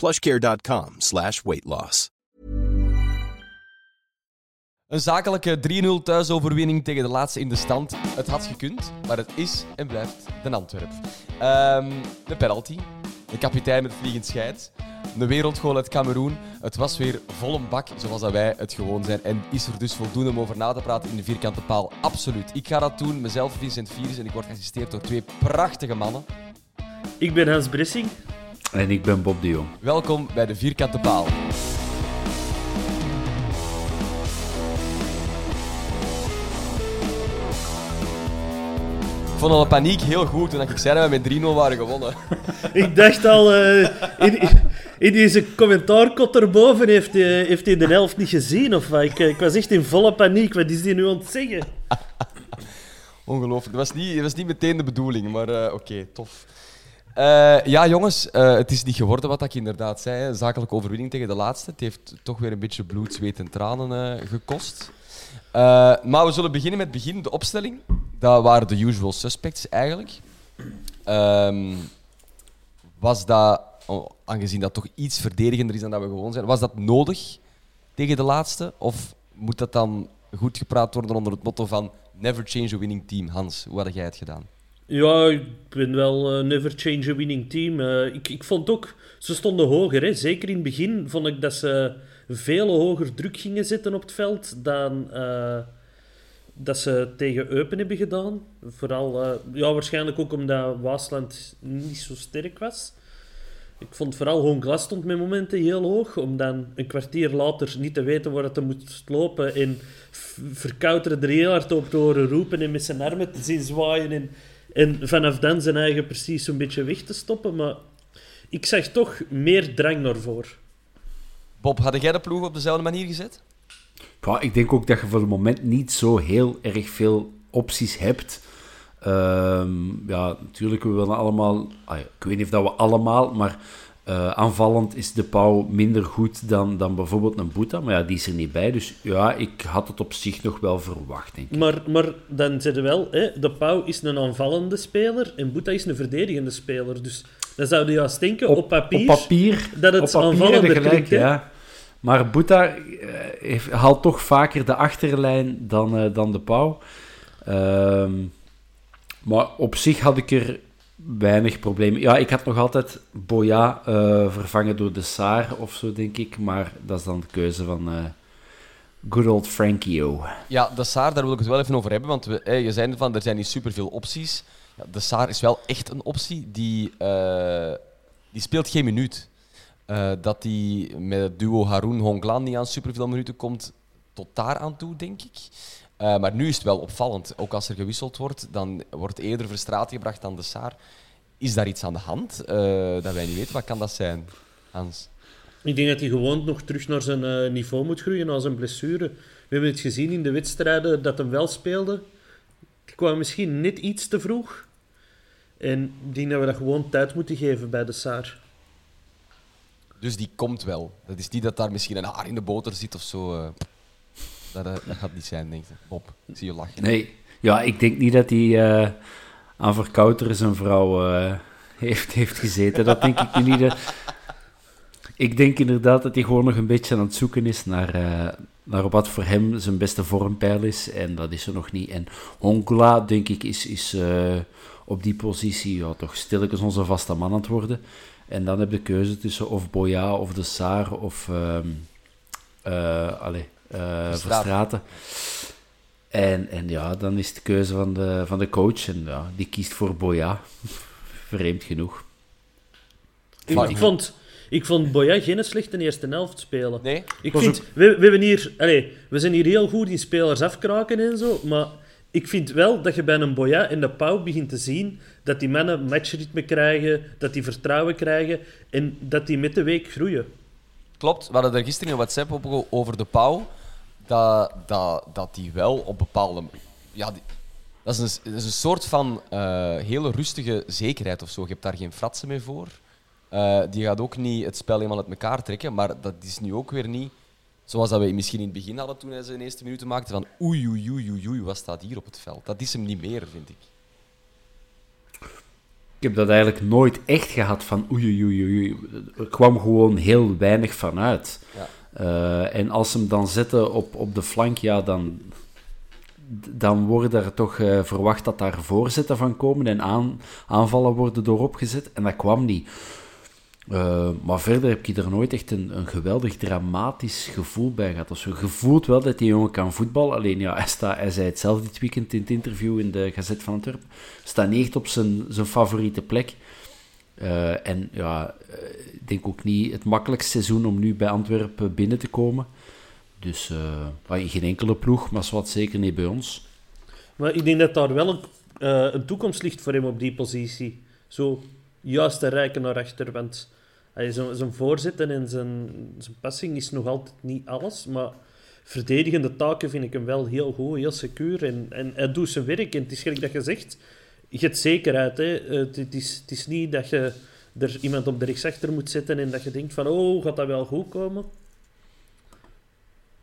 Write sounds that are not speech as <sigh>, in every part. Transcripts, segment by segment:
plushcare.com slash weight loss. Een zakelijke 3-0 thuisoverwinning tegen de laatste in de stand. Het had gekund, maar het is en blijft de Antwerp. Ehm, de penalty. De kapitein met vliegend scheid. De wereldgoal uit Cameroen. Het was weer vol een bak, zoals dat wij het gewoon zijn. En is er dus voldoende om over na te praten in de vierkante paal? Absoluut. Ik ga dat doen, mezelf Vincent Viers. En ik word geassisteerd door twee prachtige mannen. Ik ben Hans Bressing. En ik ben Bob de Jong. Welkom bij de vierkante paal. Ik vond al de paniek heel goed toen ik zei dat we met 3-0 waren gewonnen. <laughs> Ik dacht al, eh, in, in deze commentaarkot erboven heeft hij, heeft hij de helft niet gezien. Of wat? ik, ik was echt in volle paniek. Wat is die nu aan het zeggen? <laughs> Ongelooflijk. Dat was niet, dat was niet meteen de bedoeling, maar eh, oké, tof. Eh, ja, jongens, eh, het is niet geworden wat ik inderdaad zei. Zakelijke overwinning tegen de laatste. Het heeft toch weer een beetje bloed, zweet en tranen gekost. maar we zullen beginnen met begin, de opstelling. Dat waren de usual suspects eigenlijk. Ehm, was dat, oh, aangezien dat toch iets verdedigender is dan dat we gewoon zijn, was dat nodig tegen de laatste? Of moet dat dan goed gepraat worden onder het motto van never change a winning team? Hans, hoe had jij het gedaan? Ja, ik ben wel uh, never change a winning team. Uh, ik, ik vond ook, ze stonden hoger. Hè. Zeker in het begin vond ik dat ze veel hoger druk gingen zetten op het veld dan uh, dat ze tegen Eupen hebben gedaan. Vooral, ja, waarschijnlijk ook omdat Waasland niet zo sterk was. Ik vond vooral Honglas stond met momenten heel hoog, om dan een kwartier later niet te weten waar het moet lopen en verkouteren er heel hard op te horen roepen en met zijn armen te zien zwaaien en en vanaf dan zijn eigen precies een beetje weg te stoppen. Maar ik zag toch meer drang naar voor. Bob, had jij de ploeg op dezelfde manier gezet? Ja, ik denk ook dat je voor het moment niet zo heel erg veel opties hebt. Um, ja, natuurlijk, we willen allemaal... Ah ja, ik weet niet of dat we allemaal, maar uh, aanvallend is de Pauw minder goed dan, dan bijvoorbeeld een Boeta, maar ja, die is er niet bij. Dus ja, ik had het op zich nog wel verwacht, denk ik. Maar, maar dan zit wel, hè, de Pauw is een aanvallende speler en Boeta is een verdedigende speler. Dus dan zou je juist denken, op, papier, op papier, dat het op aanvallender gelijk, klinkt. Ja. Maar Boeta uh, haalt toch vaker de achterlijn dan, uh, dan de Pauw. Ehm, maar op zich had ik er weinig problemen. Ja, ik had nog altijd Boya uh, vervangen door de Saar of zo, denk ik. Maar dat is dan de keuze van uh, good old Frankio. Ja, de Saar, daar wil ik het wel even over hebben. Want we, je zei van, er zijn niet superveel opties. Ja, de Saar is wel echt een optie. Die, die speelt geen minuut. dat die met het duo Haroun-Honglan niet aan superveel minuten komt, tot daar aan toe, denk ik. Uh, maar nu is het wel opvallend. Ook als er gewisseld wordt, dan wordt eerder Verstraat gebracht dan de Saar. Is daar iets aan de hand uh, dat wij niet weten? Wat kan dat zijn, Hans? Ik denk dat hij gewoon nog terug naar zijn uh, niveau moet groeien, na zijn blessure. We hebben het gezien in de wedstrijden dat hem wel speelde. Die kwam misschien net iets te vroeg. En ik denk dat we dat gewoon tijd moeten geven bij de Saar. Dus die komt wel. Dat is niet dat daar misschien een haar in de boter zit of zo. Eh. Dat, gaat niet zijn, denk ik. Bob, zie je lachen. Nee, ja, ik denk niet dat hij eh, aan verkouter zijn vrouw eh, heeft, heeft gezeten. Dat denk ik niet. eh. Ik denk inderdaad dat hij gewoon nog een beetje aan het zoeken is naar, naar wat voor hem zijn beste vormpeil is. En dat is er nog niet. En Hongla, denk ik, is, is op die positie ja, toch stilletjes onze vaste man aan het worden. En dan heb je de keuze tussen of Boya of de Saar of ehm eh, allee, eh, Verstraeten. Verstraeten. En, en ja, dan is het de keuze van de, van de coach. En ja, die kiest voor Boya. <laughs> Vreemd genoeg. Ik, vond, ik vond Boya geen slechte eerste helft spelen. Nee? Ik vind, we, we, hebben hier, allez, we zijn hier heel goed in spelers afkraken en zo, maar ik vind wel dat je bij een Boya en de Pauw begint te zien dat die mannen matchritme krijgen, dat die vertrouwen krijgen en dat die met de week groeien. Klopt, we hadden er gisteren een WhatsApp op over de Pauw. Dat, dat, dat die wel op bepaalde. Ja, die- dat, is een, dat is een soort van eh, hele rustige zekerheid of zo. Je hebt daar geen fratsen mee voor. Eh, die gaat ook niet het spel helemaal uit elkaar trekken, maar dat is nu ook weer niet. Zoals dat we misschien in het begin hadden toen hij zijn eerste minuten maakte. Van oei, oei, oei, oei, oei, wat staat hier op het veld? Dat is hem niet meer, vind ik. Ik heb dat eigenlijk nooit echt gehad van oei, oei, oei, oei. Er kwam gewoon heel weinig van uit. Ja. Eh, en als ze hem dan zetten op, op de flank, ja, dan, dan worden er toch eh, verwacht dat daar voorzetten van komen en aan, aanvallen worden door opgezet. En dat kwam niet. Eh, maar verder heb ik er nooit echt een, een geweldig dramatisch gevoel bij gehad. Dus je voelt wel dat die jongen kan voetballen. Alleen ja, hij, hij zei het zelf dit weekend in het interview in de Gazet van Antwerpen. Staat niet op zijn, zijn favoriete plek. Eh, en ja, eh, ik denk ook niet het makkelijkste seizoen om nu bij Antwerpen binnen te komen. Dus eh, in geen enkele ploeg, maar wat zeker niet bij ons. Maar ik denk dat daar wel een, eh, een toekomst ligt voor hem op die positie. Zo juist te rijken naar achter, want zijn, zijn voorzetten en zijn, zijn passing is nog altijd niet alles, maar verdedigende taken vind ik hem wel heel goed, heel secuur en, en hij doet zijn werk. En het is gelijk dat je zegt, je hebt zekerheid. Hè. Eh, Het, het, is, het is niet dat je er iemand op de rechtsachter moet zetten en dat je denkt van, oh, gaat dat wel goed komen?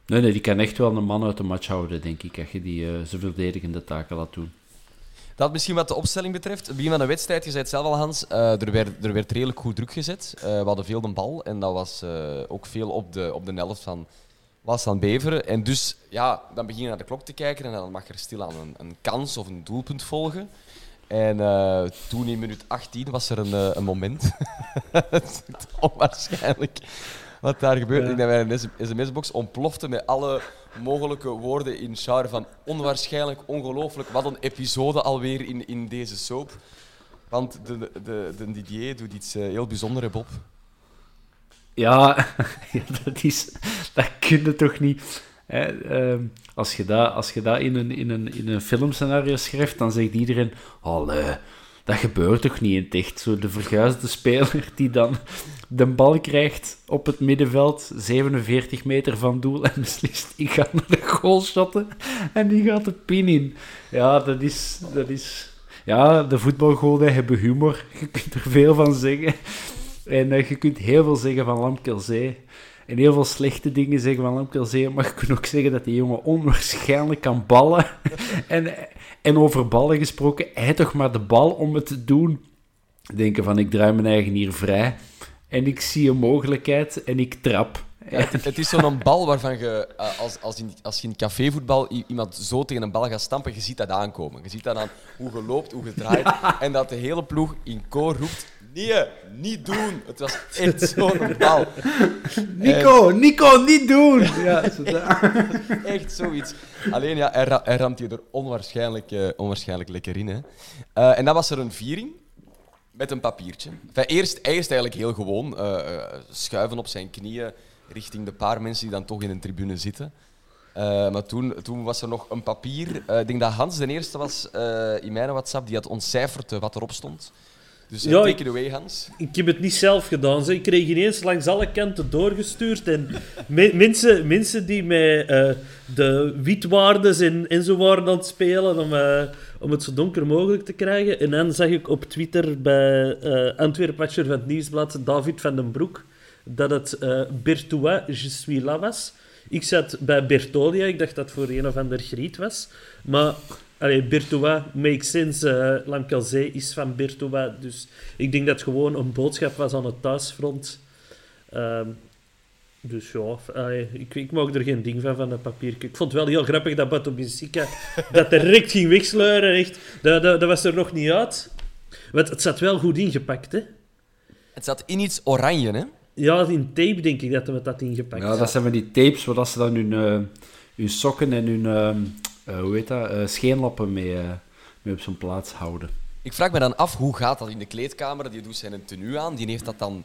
Nee, nee, die kan echt wel een man uit de match houden, denk ik. Als je die eh, zijn verdedigende taken laat doen. Dat misschien wat de opstelling betreft. Het begin van de wedstrijd, je zei het zelf al, Hans, eh, er, werd, er werd redelijk goed druk gezet. Eh, we hadden veel de bal en dat was eh, ook veel op de, op de helft van, was van Beveren. En dus, ja, dan begin je naar de klok te kijken en dan mag er stilaan een, een kans of een doelpunt volgen. En eh, toen in minuut 18 was er een, eh, een moment. <laughs> het is onwaarschijnlijk wat daar gebeurde. Ik denk dat mijn sms-box ontplofte met alle mogelijke woorden in char van onwaarschijnlijk, ongelooflijk. Wat een episode alweer in, in deze soap. Want de, de, de Didier doet iets eh, heel bijzonders, Bob. Ja, <laughs> ja, dat, is, dat kun je toch niet. Ehm, als je dat, als je dat in, een, in, een, in een filmscenario schrijft, dan zegt iedereen: Allee, dat gebeurt toch niet in het echt? Zo de verguisde speler <laughs> die dan de bal krijgt op het middenveld, 47 meter van doel, en beslist: ik ga naar de goal shotten en die gaat de pin in. Ja, dat is. Dat is ja, de voetbalgoden hebben humor. <laughs> Je kunt er veel van zeggen. En eh, je kunt heel veel zeggen van Lamkelzee. En heel veel slechte dingen zeggen van Lamkelzee. Maar je kunt ook zeggen dat die jongen onwaarschijnlijk kan ballen. <laughs> en, en over ballen gesproken, hij toch maar de bal om het te doen. Denken van, ik draai mijn eigen hier vrij. En ik zie een mogelijkheid en ik trap. Ja, het, het is zo'n bal waarvan je, eh, als, als, in, als je in cafévoetbal iemand zo tegen een bal gaat stampen, je ziet dat aankomen. Je ziet dat aan hoe je loopt, hoe je draait. En dat de hele ploeg in koor roept, nee, niet doen. Het was echt zo'n bal. Nico, Nico, niet doen! Ja, zo. <laughs> Echt zoiets. Alleen ja, hij, ra- hij ramt je er onwaarschijnlijk, eh, onwaarschijnlijk lekker in. Hè. Eh, en dan was er een viering met een papiertje. Enfin, eerst, eerst eigenlijk heel gewoon eh, schuiven op zijn knieën richting de paar mensen die dan toch in een tribune zitten. Maar toen, toen was er nog een papier. Ik denk dat Hans de eerste was in mijn WhatsApp die had ontcijferd wat erop stond. Dus eh, Ja, take ik- it away, Hans. Ik heb het niet zelf gedaan. Ze. Ik kreeg ineens langs alle kanten doorgestuurd. En <laughs> me- mensen, mensen die mij eh, de witwaardes en, en zo waren aan het spelen om, eh, om het zo donker mogelijk te krijgen. En dan zag ik op Twitter bij eh Antwerp Watcher van het Nieuwsblad David van den Broek dat het uh, Bertois Je suis là was. Ik zat bij Bertolia, ik dacht dat het voor een of ander griet was. Maar allee, Bertois makes sense. Uh, Lamkelzee is van Bertois. Dus ik denk dat het gewoon een boodschap was aan het thuisfront. Um, dus ja, ik, ik maak er geen ding van, van dat papiertje. Ik vond het wel heel grappig dat Bato Benfica <laughs> dat direct ging wegsleuren. Echt. Dat, dat, dat was er nog niet uit. Want het zat wel goed ingepakt, hè? Het zat in iets oranje, hè? Ja, in tape denk ik dat we dat ingepakt Ja, dat zijn van die tapes waar ze dan hun, uh, hun sokken en hun uh, hoe heet dat, uh, scheenlappen mee, mee op zijn plaats houden. Ik vraag me dan af, hoe gaat dat in de kleedkamer? Die doet zijn tenue aan, die heeft dat dan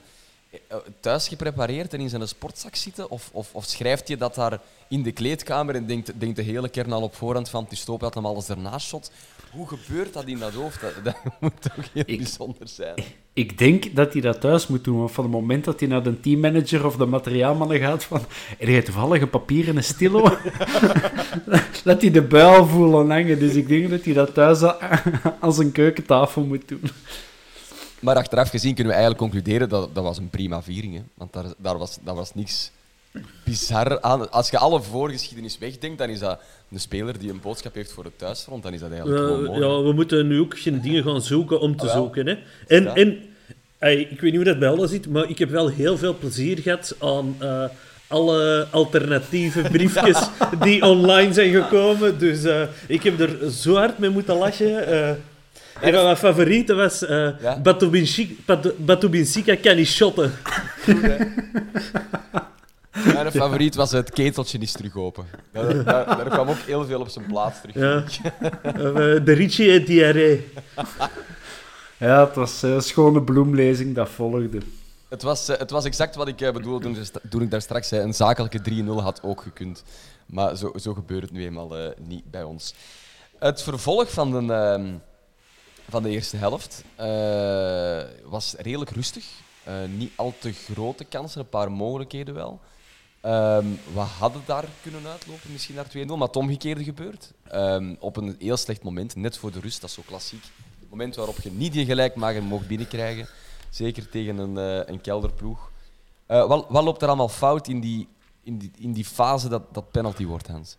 thuis geprepareerd en in zijn sportzak zitten? Of, of, of schrijft je dat daar in de kleedkamer en denkt, denkt de hele kern al op voorhand van het is dat hem alles ernaast shot? Hoe gebeurt dat in dat hoofd? Dat, <laughs> moet toch heel bijzonder zijn. Ik denk dat hij dat thuis moet doen. Want van het moment dat hij naar de teammanager of de materiaalmannen gaat van... Er heeft toevallig een papier en een stilo. <laughs> dat hij de buil voelen hangen. Dus ik denk dat hij dat thuis <laughs> aan zijn keukentafel moet doen. Maar achteraf gezien kunnen we eigenlijk concluderen dat dat was een prima viering. Hè? Want daar, daar, was, daar was niks bizar aan. Als je alle voorgeschiedenis wegdenkt, dan is dat een speler die een boodschap heeft voor het thuisfront. Dan is dat eigenlijk uh, gewoon mooi. Ja, we moeten nu ook geen dingen gaan zoeken om te ah, zoeken. Hè? En, en ik weet niet hoe dat bij alles zit, maar ik heb wel heel veel plezier gehad aan... Uh, alle alternatieve <laughs> briefjes die online zijn gekomen. Dus uh, ik heb er zo hard mee moeten lachen. Uh, een van mijn favorieten was uh, ja? Batubinsika kan niet shotten. Mijn favoriet was het keteltje is terug open. Daar, daar, daar kwam ook heel veel op zijn plaats terug. Ja. Eh, de Richie en diarree. Ja, het was een schone bloemlezing dat volgde. Het was, eh, het was exact wat ik bedoelde toen, toen ik daar straks zei. Een zakelijke 3-0 had ook gekund. Maar zo, zo gebeurt het nu eenmaal niet bij ons. Het vervolg van de ehm, van de eerste helft uh, was redelijk rustig. Uh, niet al te grote kansen, een paar mogelijkheden wel. Um, we hadden daar kunnen uitlopen, misschien naar 2-0, maar het omgekeerde gebeurt. Um, op een heel slecht moment, net voor de rust, dat is zo klassiek. Het moment waarop je niet je gelijkmaker mocht binnenkrijgen, zeker tegen een, uh, een kelderploeg. wat, wat loopt er allemaal fout in die, in die, in die fase dat, dat penalty wordt, Hans?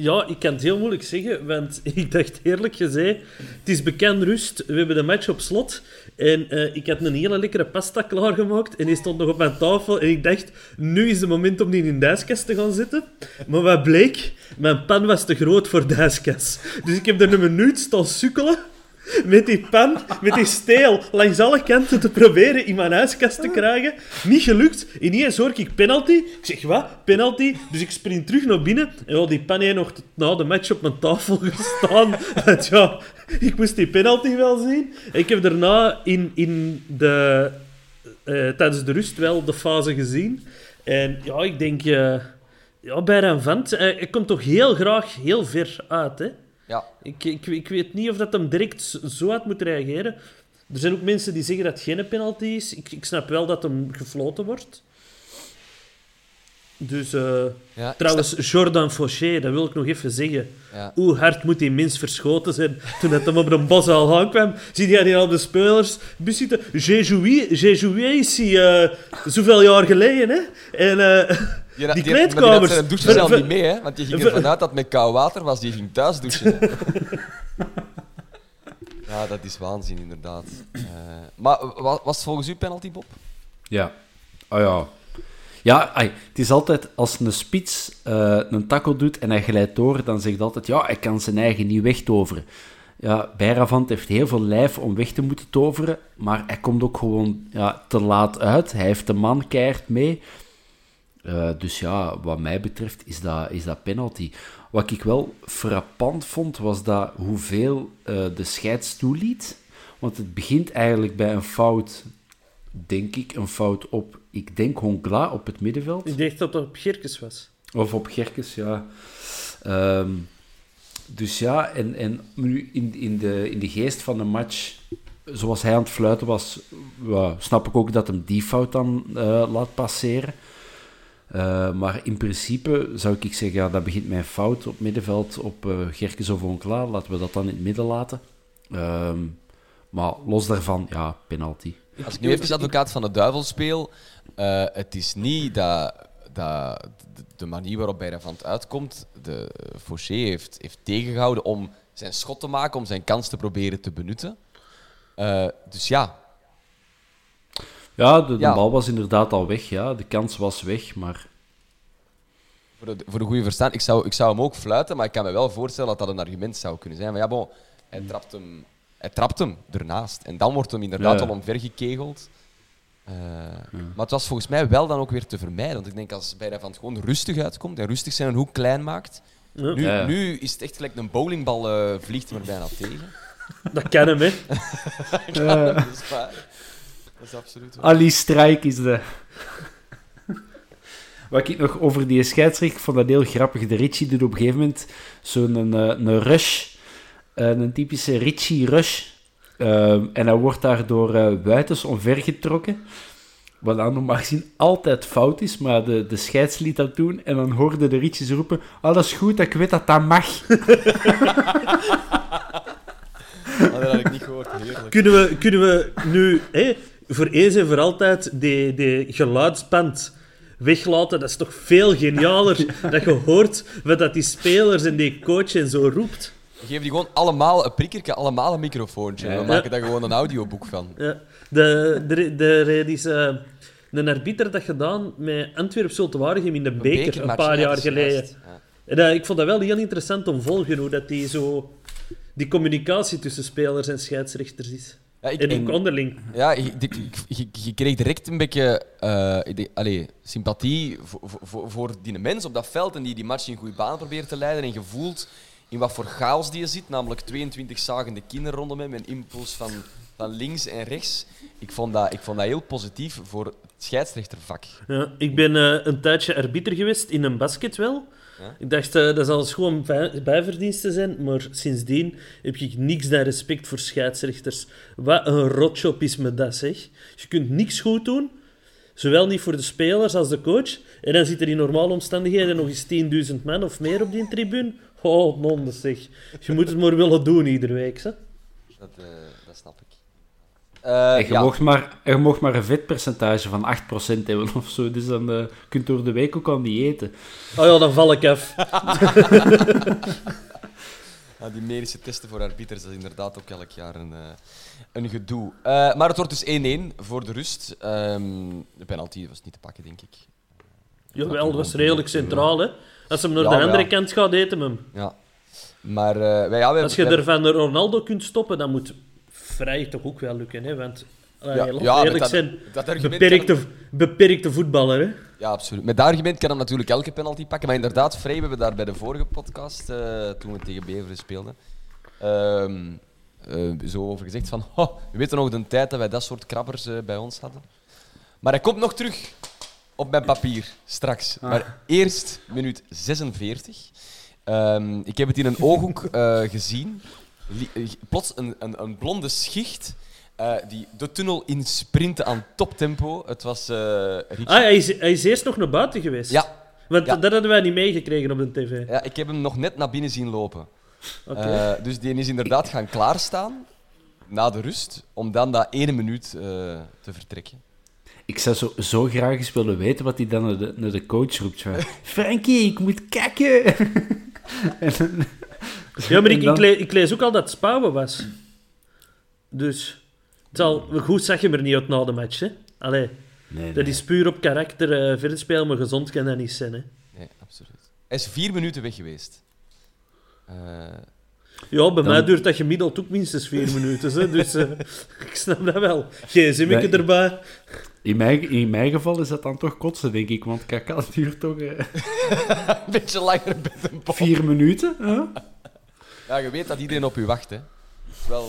Ja, ik kan het heel moeilijk zeggen, want <laughs> ik dacht eerlijk gezegd, het is bekend rust, we hebben de match op slot en uh, ik had een hele lekkere pasta klaargemaakt en die stond nog op mijn tafel en ik dacht, nu is het moment om die in de ijskast te gaan zitten. Maar wat bleek? Mijn pan was te groot voor de ijskast. Dus ik heb er een minuut staan sukkelen met die pan, met die steel, langs alle kanten te proberen in mijn huiskast te krijgen. Niet gelukt. Ineens hoor ik penalty. Ik zeg, wat? Penalty? Dus ik sprint terug naar binnen. En al die pan heeft nog na de match op mijn tafel <laughs> gestaan. <laughs> Ja, ik moest die penalty wel zien. Ik heb daarna in, in de, uh, tijdens de rust wel de fase gezien. En ja, ik denk... Uh, ja, bij Ranvant, uh, hij komt toch heel graag heel ver uit, hè? Ja. Ik, ik, ik weet niet of dat hem direct zo had moeten reageren. Er zijn ook mensen die zeggen dat het geen penalty is. Ik, ik snap wel dat hem gefloten wordt. Dus, uh, ja, trouwens, Jordan Fauché, dat wil ik nog even zeggen. Ja. Hoe hard moet die mens verschoten zijn toen het hem op de bos al aankwam? Zie je die al de spelers bus zitten? J'ai joué, j'ai joué ici uh, zoveel jaar geleden, hè? En... Uh, die, die kleedkamers... Die douche zelf niet mee, hè? Want die ging ervan uit dat het met koud water was. Die ging thuis douchen. <laughs> ja, dat is waanzin, inderdaad. Uh, maar was het volgens u penalty, Bob? Ja. Oh ja. Ja, ay, het is altijd als een spits uh, een tackle doet en hij glijdt door, dan zegt altijd: ja, hij kan zijn eigen niet wegtoveren. Ja, Bijravant heeft heel veel lijf om weg te moeten toveren, maar hij komt ook gewoon ja, te laat uit. Hij heeft de man mee. Uh, dus ja, wat mij betreft is dat, is dat penalty. Wat ik wel frappant vond, was dat hoeveel uh, de scheids toeliet. Want het begint eigenlijk bij een fout, denk ik, een fout op, ik denk Hongla op het middenveld. Ik dacht dat het op Gerkes was. Of op Gerkes, ja. Um, dus ja, en, en nu in, in, de, in de geest van de match, zoals hij aan het fluiten was, snap ik ook dat hem die fout dan uh, laat passeren. Uh, maar in principe zou ik zeggen, ja, dat begint mijn fout op middenveld op uh, Gerkes of Onkla. Laten we dat dan in het midden laten. Uh, maar los daarvan, ja, penalty. Als ik nu even advocaat van de duivel speel, uh, het is niet dat, dat de manier waarop bij uitkomt, de Fauché heeft, heeft tegengehouden om zijn schot te maken, om zijn kans te proberen te benutten. Uh, dus ja. Ja, de, de ja. bal was inderdaad al weg. Ja. De kans was weg, maar voor de, voor de goede verstaan, ik zou, ik zou hem ook fluiten, maar ik kan me wel voorstellen dat dat een argument zou kunnen zijn. Maar ja, bon, hij trapt hem, hij trapt hem ernaast. En dan wordt hem inderdaad ja. al omvergekegeld. Uh, Maar het was volgens mij wel dan ook weer te vermijden. Want ik denk als bij van het gewoon rustig uitkomt en rustig zijn hoek klein maakt. Nu, nu, is het echt gelijk een bowlingbal uh, vliegt er bijna tegen. <laughs> Dat kan hem, hè? ja, dat is waar. Dat is absoluut waar. Ali Strijk is de. Wat ik nog over die scheidsrechter vond dat heel grappig. De Richie doet op een gegeven moment zo'n een, eh, een rush. Eh, een typische Richie rush. Uh, en hij wordt daar door uh, Wuitens omvergetrokken. Wat dan normaal gezien altijd fout is, maar de, de scheids liet dat doen. En dan hoorde de Richies roepen: Oh, dat is goed, ik weet dat dat mag. oh, dat had ik niet gehoord, heerlijk. Kunnen we, kunnen we nu hé, voor eens en voor altijd die, die geluidsband weglaten. Dat is toch veel genialer <laughs> dat je hoort wat dat die spelers en die coach en zo roept. Geef die gewoon allemaal een prikkertje, allemaal een microfoontje. We maken daar gewoon een audioboek van. Ja. De, de, de, de, is, uh, een arbiter dat gedaan met Antwerp Zultewaregem in de beker, een paar jaar geleden. En, uh, ik vond dat wel heel interessant om te volgen, hoe dat die, zo, die communicatie tussen spelers en scheidsrechters is. Ja, ik, en ook onderling. Ja, je, kreeg direct een beetje uh, allez, sympathie voor, voor, voor, die mens op dat veld en die die match in goede baan probeert te leiden. En je voelt in wat voor chaos die je zit, namelijk 22 zagende kinderen rondom hem, met een impuls van, van links en rechts. Ik vond, dat, ik vond dat heel positief voor het scheidsrechtervak. Ja, ik ben uh, een tijdje arbiter geweest in een basket wel. Ik dacht, uh, dat zal gewoon bijverdiensten zijn, maar sindsdien heb ik niks dan respect voor scheidsrechters. Wat een rotjob is me dat, zeg. Je kunt niks goed doen, zowel niet voor de spelers als de coach. En dan zit er in normale omstandigheden nog eens 10.000 man of meer op die tribune. Oh, non, zeg. Je moet het maar willen doen iedere week, hè. Dat, uh, dat snap ik. Uh, je, ja. mocht maar, je mocht maar een vetpercentage van 8% hebben of zo. Dus dan uh, kunt door de week ook al niet eten. Oh ja, dan val ik af. <laughs> ja, die medische testen voor arbiters, dat is inderdaad ook elk jaar een, uh, een gedoe. maar het wordt dus 1-1 voor de rust. Um, de penalty was niet te pakken, denk ik. Jawel, dat was redelijk centraal. Hè? Als hem naar ja, de andere kant gaat, eten hem. Ja. Maar, wij, ja, wij, Als je er van Ronaldo kunt stoppen, dan moet vrij toch ook wel lukken. Hè? Want ja, ja, eerlijk dat, zijn, dat beperkte, beperkte voetballer. Hè? Ja, absoluut. Met dat argument kan hij natuurlijk elke penalty pakken. Maar inderdaad, Vrij, we hebben daar bij de vorige podcast, uh, toen we tegen Beveren speelden, uh, zo over gezegd van, oh, we weten nog de tijd dat wij dat soort krabbers bij ons hadden. Maar hij komt nog terug op mijn papier, straks. Ah. Maar eerst minuut 46. Ehm, ik heb het in een ooghoek gezien. Eh, plots een, een, een blonde schicht uh, die de tunnel in sprinten aan toptempo. Het was. Uh, ah, hij is, hij is eerst nog naar buiten geweest. Ja. Want dat hadden wij niet meegekregen op de tv. Ja, ik heb hem nog net naar binnen zien lopen. Okay. Uh, dus die is inderdaad gaan klaarstaan na de rust, om dan dat ene minuut te vertrekken. Ik zou zo, zo graag eens willen weten wat hij dan naar de, naar de coach roept. Frankie, ik moet kakken! <laughs> en, ja, maar ik, ik, lees, ik, lees, ook al dat het Spouwen was. Dus zal, goed zeg je er niet uit na de match. Hè? Allee, nee, dat is puur op karakter uh, verder spelen, maar gezond kan dat niet zijn. Hè? Nee, absoluut. Hij is vier minuten weg geweest. Uh, ja, bij mij duurt dat gemiddeld ook minstens vier <laughs> minuten. Hè? Dus uh, <laughs> ik snap dat wel. gsm erbij. In mijn, in mijn geval is dat dan toch kotsen, denk ik. Want kakao <laughs> duurt toch... Uh... een beetje langer met een Vier minuten, hè? Ja, je weet dat iedereen op u wacht, hè. Wel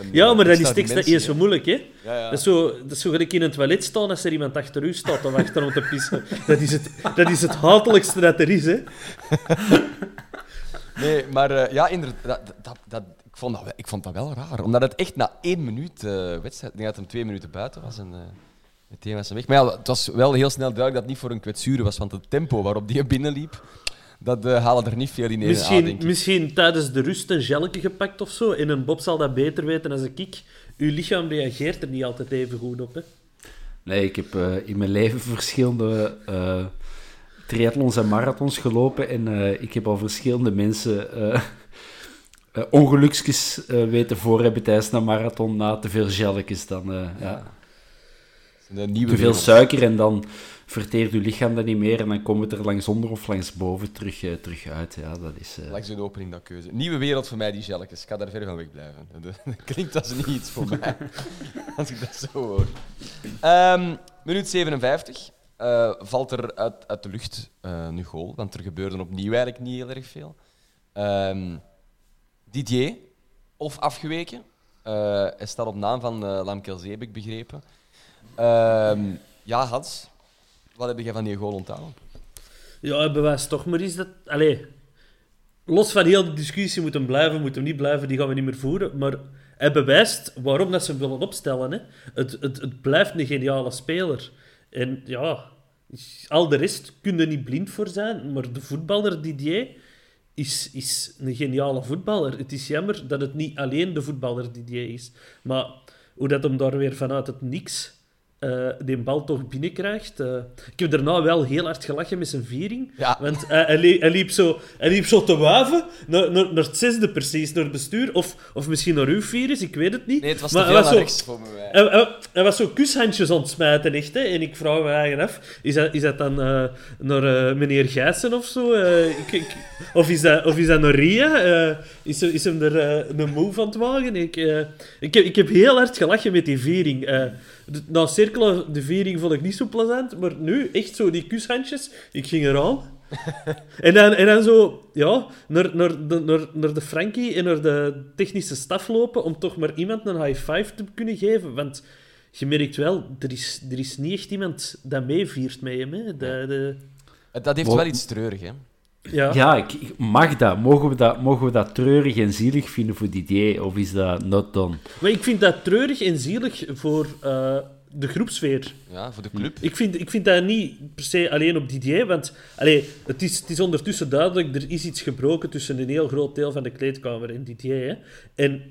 een, ja, maar dat is tekst eerst zo moeilijk, hè. Ja, ja. Dat, is zo, dat is zo gelijk in een toilet staan als er iemand achter u staat te wachten om te pissen. Dat is het, dat is het hatelijkste dat er is, hè. <laughs> Nee, maar uh, ja, inderdaad, dat, dat, dat, ik, vond dat, ik vond dat wel raar. Omdat het echt na één minuut uh, wedstrijd... Ik denk dat hem twee minuten buiten was en uh, meteen was hij weg. Maar ja, het was wel heel snel duidelijk dat het niet voor een kwetsuur was, want het tempo waarop die binnenliep... dat uh, halen er niet veel in één misschien, denk ik. Misschien tijdens de rust een gelke gepakt of zo. En een Bob zal dat beter weten dan ik. Uw lichaam reageert er niet altijd even goed op, hè? Nee, ik heb uh, in mijn leven verschillende uh, triathlons en marathons gelopen. En uh, ik heb al verschillende mensen ongelukjes weten voor hebben tijdens een marathon na te veel gelletjes. Dan, ja. Te veel suiker en dan verteert uw lichaam dat niet meer en dan komt het er langs onder of langs boven terug, uh, terug uit. Ja, dat is, uh... Langs een opening, dat keuze. Nieuwe wereld voor mij, die gelletjes. Ik ga daar ver van weg blijven. <laughs> Dat klinkt als niet iets voor mij, <laughs> als ik dat zo hoor. Um, minuut 57. Uh, valt er uit, uit de lucht nu goal, want er gebeurde opnieuw eigenlijk niet heel erg veel. Um, Didier, of afgeweken. hij staat op naam van uh, heb ik begrepen. Um, ja, Hans, wat heb jij van die goal onthouden? Ja, hij bewijst toch maar eens dat... Allee, los van heel de discussie, moet hem blijven, moet hem niet blijven, die gaan we niet meer voeren. Maar hij bewijst waarom dat ze hem willen opstellen. Hè. Het, het, het blijft een geniale speler. En ja, al de rest kun je niet blind voor zijn, maar de voetballer Didier is, is een geniale voetballer. Het is jammer dat het niet alleen de voetballer Didier is. Maar hoe dat hem daar weer vanuit het niks uh, die bal toch binnenkrijgt. Uh, ik heb daarna wel heel hard gelachen met zijn viering. Ja. Want uh, hij, liep, hij, liep zo, hij liep zo te wuiven naar, naar, naar het zesde precies, naar het bestuur. Of, of misschien naar uw virus, ik weet het niet. Nee, het was maar te veel naar rechts voor mij. Hij, hij, hij, was zo kushandjes aan het smijten, echt. Hè? En ik vraag me eigenlijk af, is dat, is dat dan naar meneer Gijssen of zo? Ik, ik, of, is dat, of is dat naar Ria? is, is hem er een move aan het wagen? Ik, ik, heb, ik heb heel hard gelachen met die viering. Na cirkelen, de viering vond ik niet zo plezant, maar nu, echt zo die kushandjes, ik ging eraan. <laughs> en, dan, en dan zo, ja, naar, naar, de, naar, naar de Frankie en naar de technische staf lopen om toch maar iemand een high five te kunnen geven. Want je merkt wel, er is, er is niet echt iemand dat meeviert met hem. Hè. De, de... Dat heeft wel iets treurig, hè? Ja, ja ik, ik, mag dat. Mogen we dat. mogen we dat treurig en zielig vinden voor Didier? Of is dat not done? Maar ik vind dat treurig en zielig voor uh, de groepsfeer. Ja, voor de club. Ik vind, ik vind dat niet per se alleen op Didier, want allee, het, is, het is ondertussen duidelijk, er is iets gebroken tussen een heel groot deel van de kleedkamer en Didier. Hè. En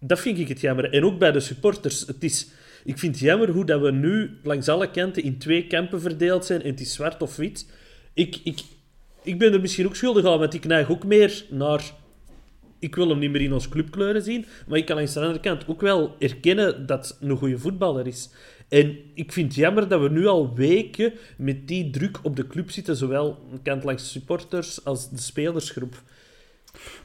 dat vind ik het jammer. En ook bij de supporters. Het is, ik vind het jammer hoe dat we nu langs alle kanten in twee kampen verdeeld zijn en het is zwart of wit. Ik, ik, ik ben er misschien ook schuldig aan, want ik neig ook meer naar... Ik wil hem niet meer in ons clubkleuren zien, maar ik kan aan de andere kant ook wel erkennen dat het een goede voetballer is. En ik vind het jammer dat we nu al weken met die druk op de club zitten, zowel kant langs de supporters als de spelersgroep.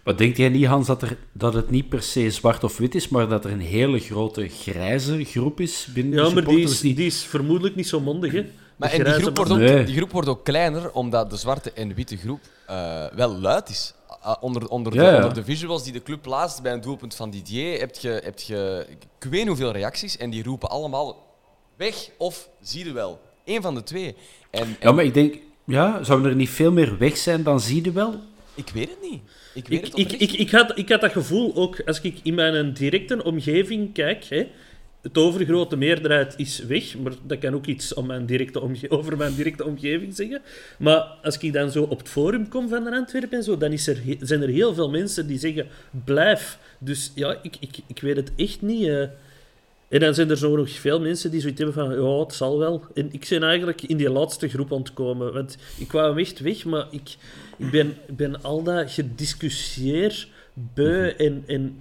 Maar denk jij niet, Hans, dat, er, dat het niet per se zwart of wit is, maar dat er een hele grote grijze groep is binnen ja, de supporters? Ja, maar die is, die is vermoedelijk niet zo mondig, hè? Maar en die groep, wordt ook, nee. die groep wordt ook kleiner, omdat de zwarte en witte groep uh, wel luid is. Uh, onder, onder, ja, de, ja. onder de visuals die de club plaatst bij een doelpunt van Didier, heb je, heb je ik weet hoeveel reacties en die roepen allemaal weg of zie je wel. Eén van de twee. En, en... Ja, maar ik denk, ja, zouden er niet veel meer weg zijn dan zie je wel? Ik weet het niet. Ik, weet ik, het ik, ik, ik, had, ik had dat gevoel ook als ik in mijn directe omgeving kijk. Hè, het overgrote meerderheid is weg, maar dat kan ook iets om mijn directe omge <laughs> over mijn directe omgeving zeggen. Maar als ik dan zo op het forum kom van de Antwerpen en zo, dan is er zijn er heel veel mensen die zeggen, blijf. Dus ja, ik, ik, ik weet het echt niet. Uh. En dan zijn er zo nog veel mensen die zoiets hebben van, ja, het zal wel. En ik ben eigenlijk in die laatste groep ontkomen. Want ik wou echt weg, maar ik, ik, ben, ben al dat gediscussieer beu en... en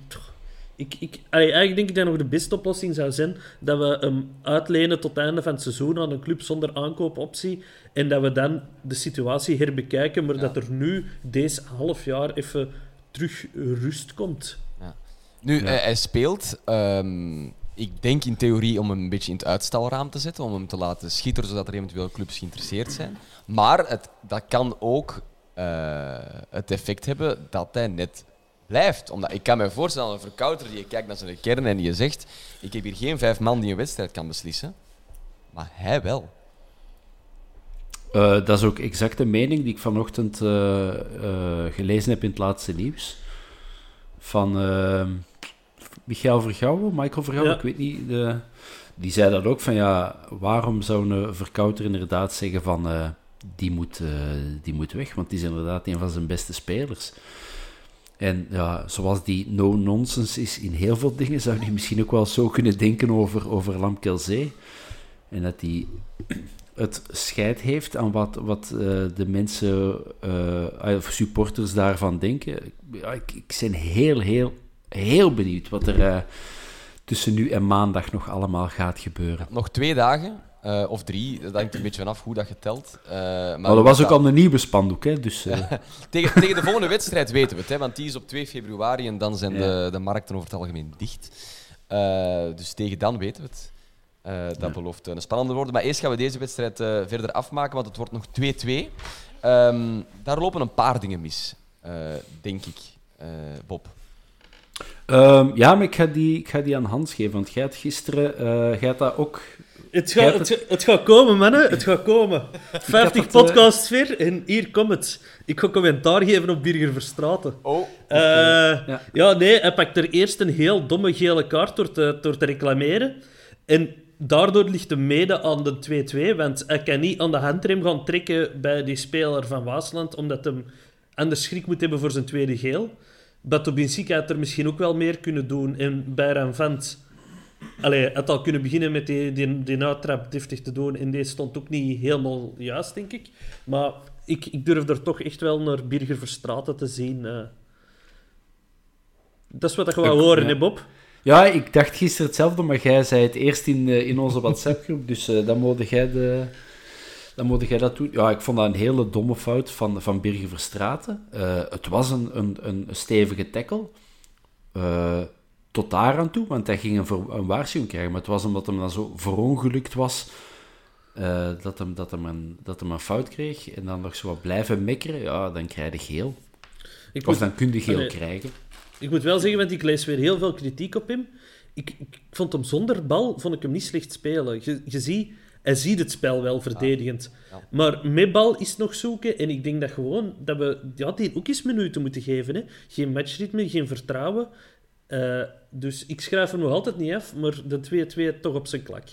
ik, ik, allee, eigenlijk denk ik dat nog de beste oplossing zou zijn dat we hem uitlenen tot het einde van het seizoen aan een club zonder aankoopoptie en dat we dan de situatie herbekijken, maar Ja. dat er nu deze half jaar even terug rust komt. Nu, hij, hij speelt, ehm, ik denk in theorie om hem een beetje in het uitstalraam te zetten, om hem te laten schitteren, zodat er eventueel clubs geïnteresseerd zijn. Maar het, dat kan ook eh, het effect hebben dat hij net blijft. Omdat ik kan me voorstellen, een verkouter die je kijkt naar zijn kern en die je zegt, ik heb hier geen vijf man die een wedstrijd kan beslissen, maar hij wel. Uh, dat is ook exact de mening die ik vanochtend uh, uh, gelezen heb in het laatste nieuws. Van ehm, Michael Vergouwen, Michael Vergouwen, Ja. ik weet niet. De, die zei dat ook van ja, waarom zou een verkouter inderdaad zeggen van die moet, eh, die moet weg, want die is inderdaad een van zijn beste spelers. En ja, zoals die no-nonsense is in heel veel dingen, zou je misschien ook wel zo kunnen denken over, over Lamkelzee. En dat hij het scheid heeft aan wat, wat uh, de mensen, uh, of supporters daarvan denken. Ik, ik ben heel, heel, heel benieuwd wat er tussen nu en maandag nog allemaal gaat gebeuren. Nog twee dagen. Uh, of drie, dat hangt een beetje vanaf hoe dat je telt. Uh, maar oh, dat was ook al een nieuwe spandoek, hè? Dus, uh... <laughs> tegen, tegen de volgende wedstrijd weten we het, hè? want die is op 2 februari en dan zijn ja. de, de markten over het algemeen dicht. dus tegen dan weten we het. dat ja. belooft een spannende worden. Maar eerst gaan we deze wedstrijd verder afmaken, want het wordt nog 2-2. Um, daar lopen een paar dingen mis, denk ik, Bob. Um, ja, maar ik ga, die, ik ga die aan Hans geven, want jij had gisteren jij had dat ook het gaat, het, het, gaat komen, mannen. Het gaat komen. <laughs> 50 eh, podcasts weer en hier komt het. Ik ga commentaar geven op Birger Verstraten. Oh, uh, ja. ja. nee, hij pakt er eerst een heel domme gele kaart door te, door te reclameren. En daardoor ligt hij mede aan de 2-2, want hij kan niet aan de handrem gaan trekken bij die speler van Waasland, omdat hij anders schrik moet hebben voor zijn tweede geel. Bato had er misschien ook wel meer kunnen doen. En bij Vent Allee, het al kunnen beginnen met die, die, die uittrap deftig te doen. En deze stond ook niet helemaal juist, denk ik. Maar ik, ik durf er toch echt wel naar Birger Verstraten te zien. Uh. Dat is wat ik wou horen, ja. hè, Bob? Ja, ik dacht gisteren hetzelfde, maar jij zei het eerst in, uh, in onze WhatsApp-groep. Dus uh, dan moet jij de... Dan moet jij dat doen. Ja, ik vond dat een hele domme fout van, van Birger Verstraten. het was een, een, een stevige tackle tot daar aan toe, want hij ging een, een waarschuwing krijgen. Maar het was omdat hem dan zo verongelukt was uh, dat, hem, dat, hem een, dat hem een fout kreeg. En dan nog zo wat blijven mekkeren, ja, dan krijg je geel. Ik of moet, dan kun je geel krijgen. Ik moet wel zeggen, want ik lees weer heel veel kritiek op hem. Ik, ik vond hem zonder bal vond ik hem niet slecht spelen. Je, je ziet, hij ziet het spel wel verdedigend. Ja. Ja. Maar met bal is nog zoeken. En ik denk dat gewoon dat we ja, die ook eens minuten moeten geven. Hè. Geen matchritme, geen vertrouwen. Uh, dus ik schrijf hem nog altijd niet af, maar de 2-2 toch op zijn klak.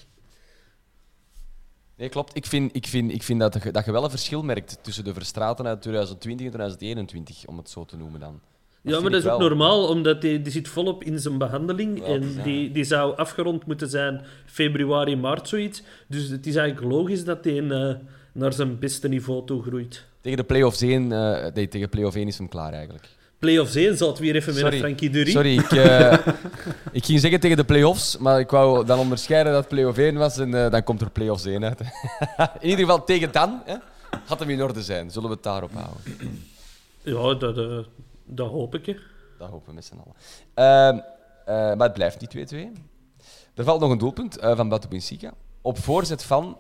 Nee, klopt. Ik vind, ik vind, ik vind dat, je, dat je wel een verschil merkt tussen de Verstraten uit 2020 en 2021, om het zo te noemen dan. Dat ja, maar dat is ook normaal, omdat die, die zit volop in zijn behandeling. Ja, en ja. die, die zou afgerond moeten zijn februari, maart, zoiets. Dus het is eigenlijk logisch dat hij uh, naar zijn beste niveau toe groeit. Tegen de play-off 1, uh, nee, tegen play-off 1 is hem klaar eigenlijk play-offs 1 zat weer even met Frankie Dury. Sorry, ik, uh, <laughs> ik ging zeggen tegen de play-offs, maar ik wou dan onderscheiden dat play-off 1 was en uh, dan komt er play-offs 1 uit. <laughs> in ieder geval tegen dan hè, gaat hem in orde zijn. Zullen we het daarop houden? Ja, dat, uh, dat hoop ik. Hè. Dat hopen we met z'n allen. Ehm, maar het blijft niet 2-2. Er valt nog een doelpunt van Batu Benfica op voorzet van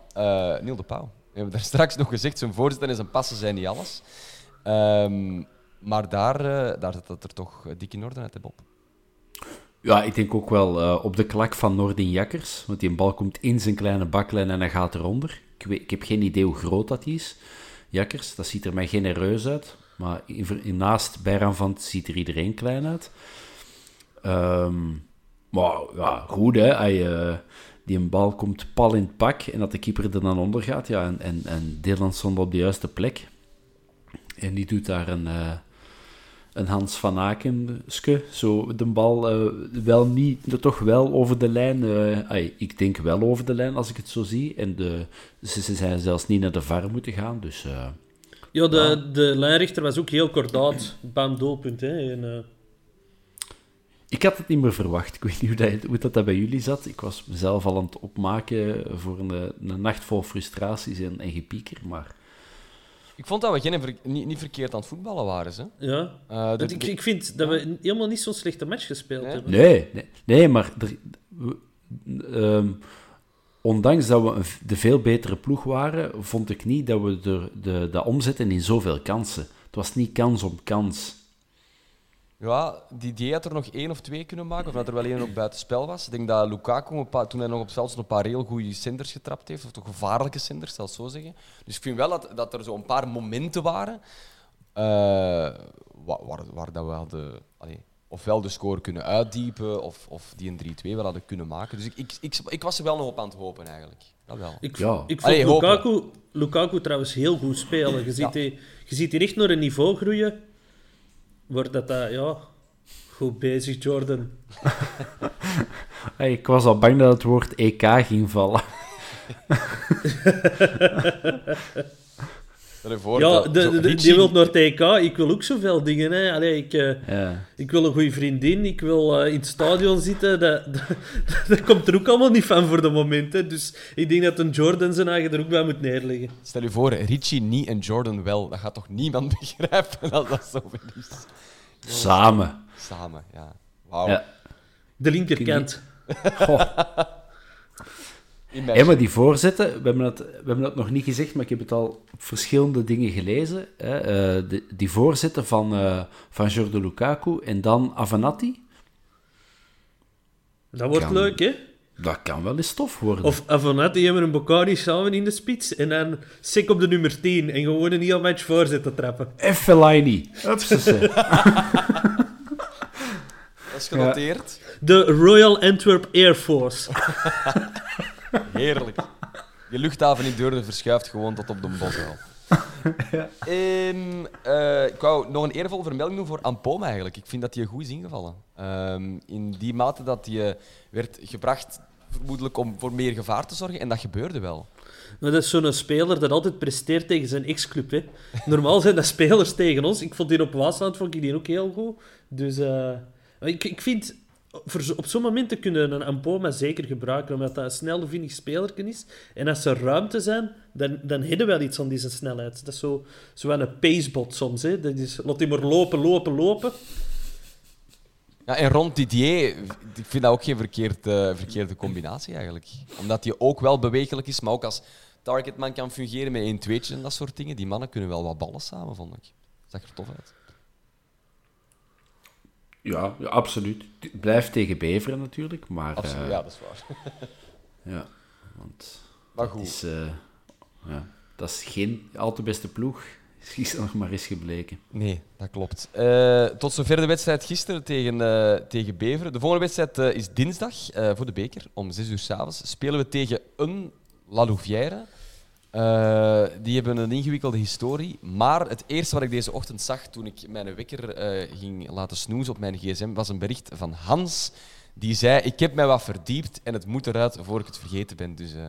Niel de Pauw. We hebben daar <laughs> straks nog gezegd, zijn voorzet en zijn passen zijn niet alles. Um, maar daar, uh, daar zit het er toch dik in orde uit, hè, Bob? Ja, ik denk ook wel uh, op de klak van Nordin Jakkers. Want die bal komt in zijn kleine baklijn en hij gaat eronder. Ik, ik heb geen idee hoe groot dat is. Jakkers, dat ziet er mij genereus uit. Maar in, naast Bijranvant ziet er iedereen klein uit. Um, maar ja, goed hè. Uh, die een bal komt pal in het pak en dat de keeper er dan onder gaat. Ja, en, en, en Dylan stond op de juiste plek. En die doet daar een, een Hans van Akenske. Zo de bal uh, wel niet, toch wel over de lijn. Uh, ay, ik denk wel over de lijn als ik het zo zie. En de, ze, ze zijn zelfs niet naar de VAR moeten gaan. Dus, uh, ja, de, ja. de lijnrichter was ook heel kordaat. Bam doelpunt. Hè. En, ik had het niet meer verwacht. Ik weet niet hoe dat, hoe dat, dat bij jullie zat. Ik was mezelf al aan het opmaken voor een, een nacht vol frustraties en, en gepieker. Maar ik vond dat we geen ver niet, niet, verkeerd aan het voetballen waren. Hè? Ja. Uh, de, ik, ik, vind dat we helemaal niet zo'n slechte match gespeeld nee. hebben. Nee, nee, nee maar er, um, ondanks dat we een, de veel betere ploeg waren, vond ik niet dat we de, de, dat omzetten in zoveel kansen. Het was niet kans op kans. Ja, die, die had er nog één of twee kunnen maken, of dat er wel één ook buitenspel was. Ik denk dat Lukaku, een paar, toen hij nog op stond, een paar heel goede centers getrapt heeft, of toch gevaarlijke centers, zal ik zo zeggen. Dus ik vind wel dat, dat er zo een paar momenten waren uh, waar, waar, waar, dat we hadden, allee, ofwel de score kunnen uitdiepen of, of die een 3-2 wel hadden kunnen maken. Dus ik, ik, ik, ik was er wel nog op aan het hopen eigenlijk. Dat wel. Ik, Ja. ik vond Allee. Lukaku, Lukaku trouwens heel goed spelen. Je ziet, die, je ziet die echt naar een niveau groeien. Waar dat, dat ja... Goed bezig, Jordan. <laughs> Hey, ik was al bang dat het woord EK ging vallen. <laughs> Stel je voor Ja, de, de- de- die wil naar TK. Ik wil ook zoveel dingen. Hè. Allee, ik, eh, Ja. ik wil een goede vriendin. Ik wil eh, in het stadion zitten. Dat, <laughs> dat, dat komt er ook allemaal niet van voor de moment. Hè. Dus ik denk dat een Jordan zijn eigen er ook bij moet neerleggen. Stel je voor, Richie niet en Jordan wel. Dat gaat toch niemand <laughs> begrijpen als dat zo is. Samen. Samen, ja. Wauw. Ja. De linkerkant. Goh. Hé, maar die voorzetten, we hebben, dat, we hebben dat nog niet gezegd, maar ik heb het al op verschillende dingen gelezen. Hè. Eh, de, die voorzetten van, eh van Jordi Lukaku en dan Avenatti, Dat wordt Kan. leuk, hè? dat kan wel eens stof worden. Of Avanat, die hebben een Bocari samen in de spits. En dan Sik op de nummer 10. En gewoon een heel match voorzetten trappen. En Fellaini. Dat is genoteerd. De Royal Antwerp Air Force. <laughs> Heerlijk. Je luchthaven in Deurne verschuift gewoon tot op de Boswel. <laughs> Ehm, eh, ik wou nog een eervolle vermelding doen voor Ampoma eigenlijk. Ik vind dat hij goed is ingevallen. Ehm, in die mate dat hij werd gebracht, vermoedelijk om voor meer gevaar te zorgen. En dat gebeurde wel. Maar dat is zo'n speler dat altijd presteert tegen zijn ex-club. hè. Normaal zijn dat spelers tegen ons. Ik vond die op Waasland vond ik die ook heel goed. Dus eh, ik, ik vind... Op zo'n momenten kunnen een Ampoma zeker gebruiken, omdat dat een snel, vinnig speler is. En als er ruimte zijn, dan, dan hebben we wel iets aan deze snelheid. Dat is zo, zo een pacebot soms. Hè. Dat is, laat hij maar lopen, lopen, lopen. Ja, en rond Didier, ik vind dat ook geen verkeerd, eh, verkeerde combinatie eigenlijk. Omdat hij ook wel bewegelijk is, maar ook als targetman kan fungeren met een tweetje en dat soort dingen. Die mannen kunnen wel wat ballen samen, vond ik. Zag er tof uit. Ja, ja, absoluut. Het blijft tegen Beveren natuurlijk, maar... Absoluut, eh, ja, dat is waar. <laughs> ja, want Maar het goed. is, eh, ja, dat is geen al te beste ploeg. <laughs> Is nog maar eens gebleken. Nee, dat klopt. Eh, tot zover de wedstrijd gisteren tegen, tegen Beveren. De volgende wedstrijd is dinsdag voor de beker. Om 6 uur s'avonds spelen we tegen een La Louvière. Eh, die hebben een ingewikkelde historie. Maar het eerste wat ik deze ochtend zag toen ik mijn wekker eh, ging laten snoezen op mijn gsm, was een bericht van Hans. Die zei, ik heb mij wat verdiept en het moet eruit voor ik het vergeten ben. Dus eh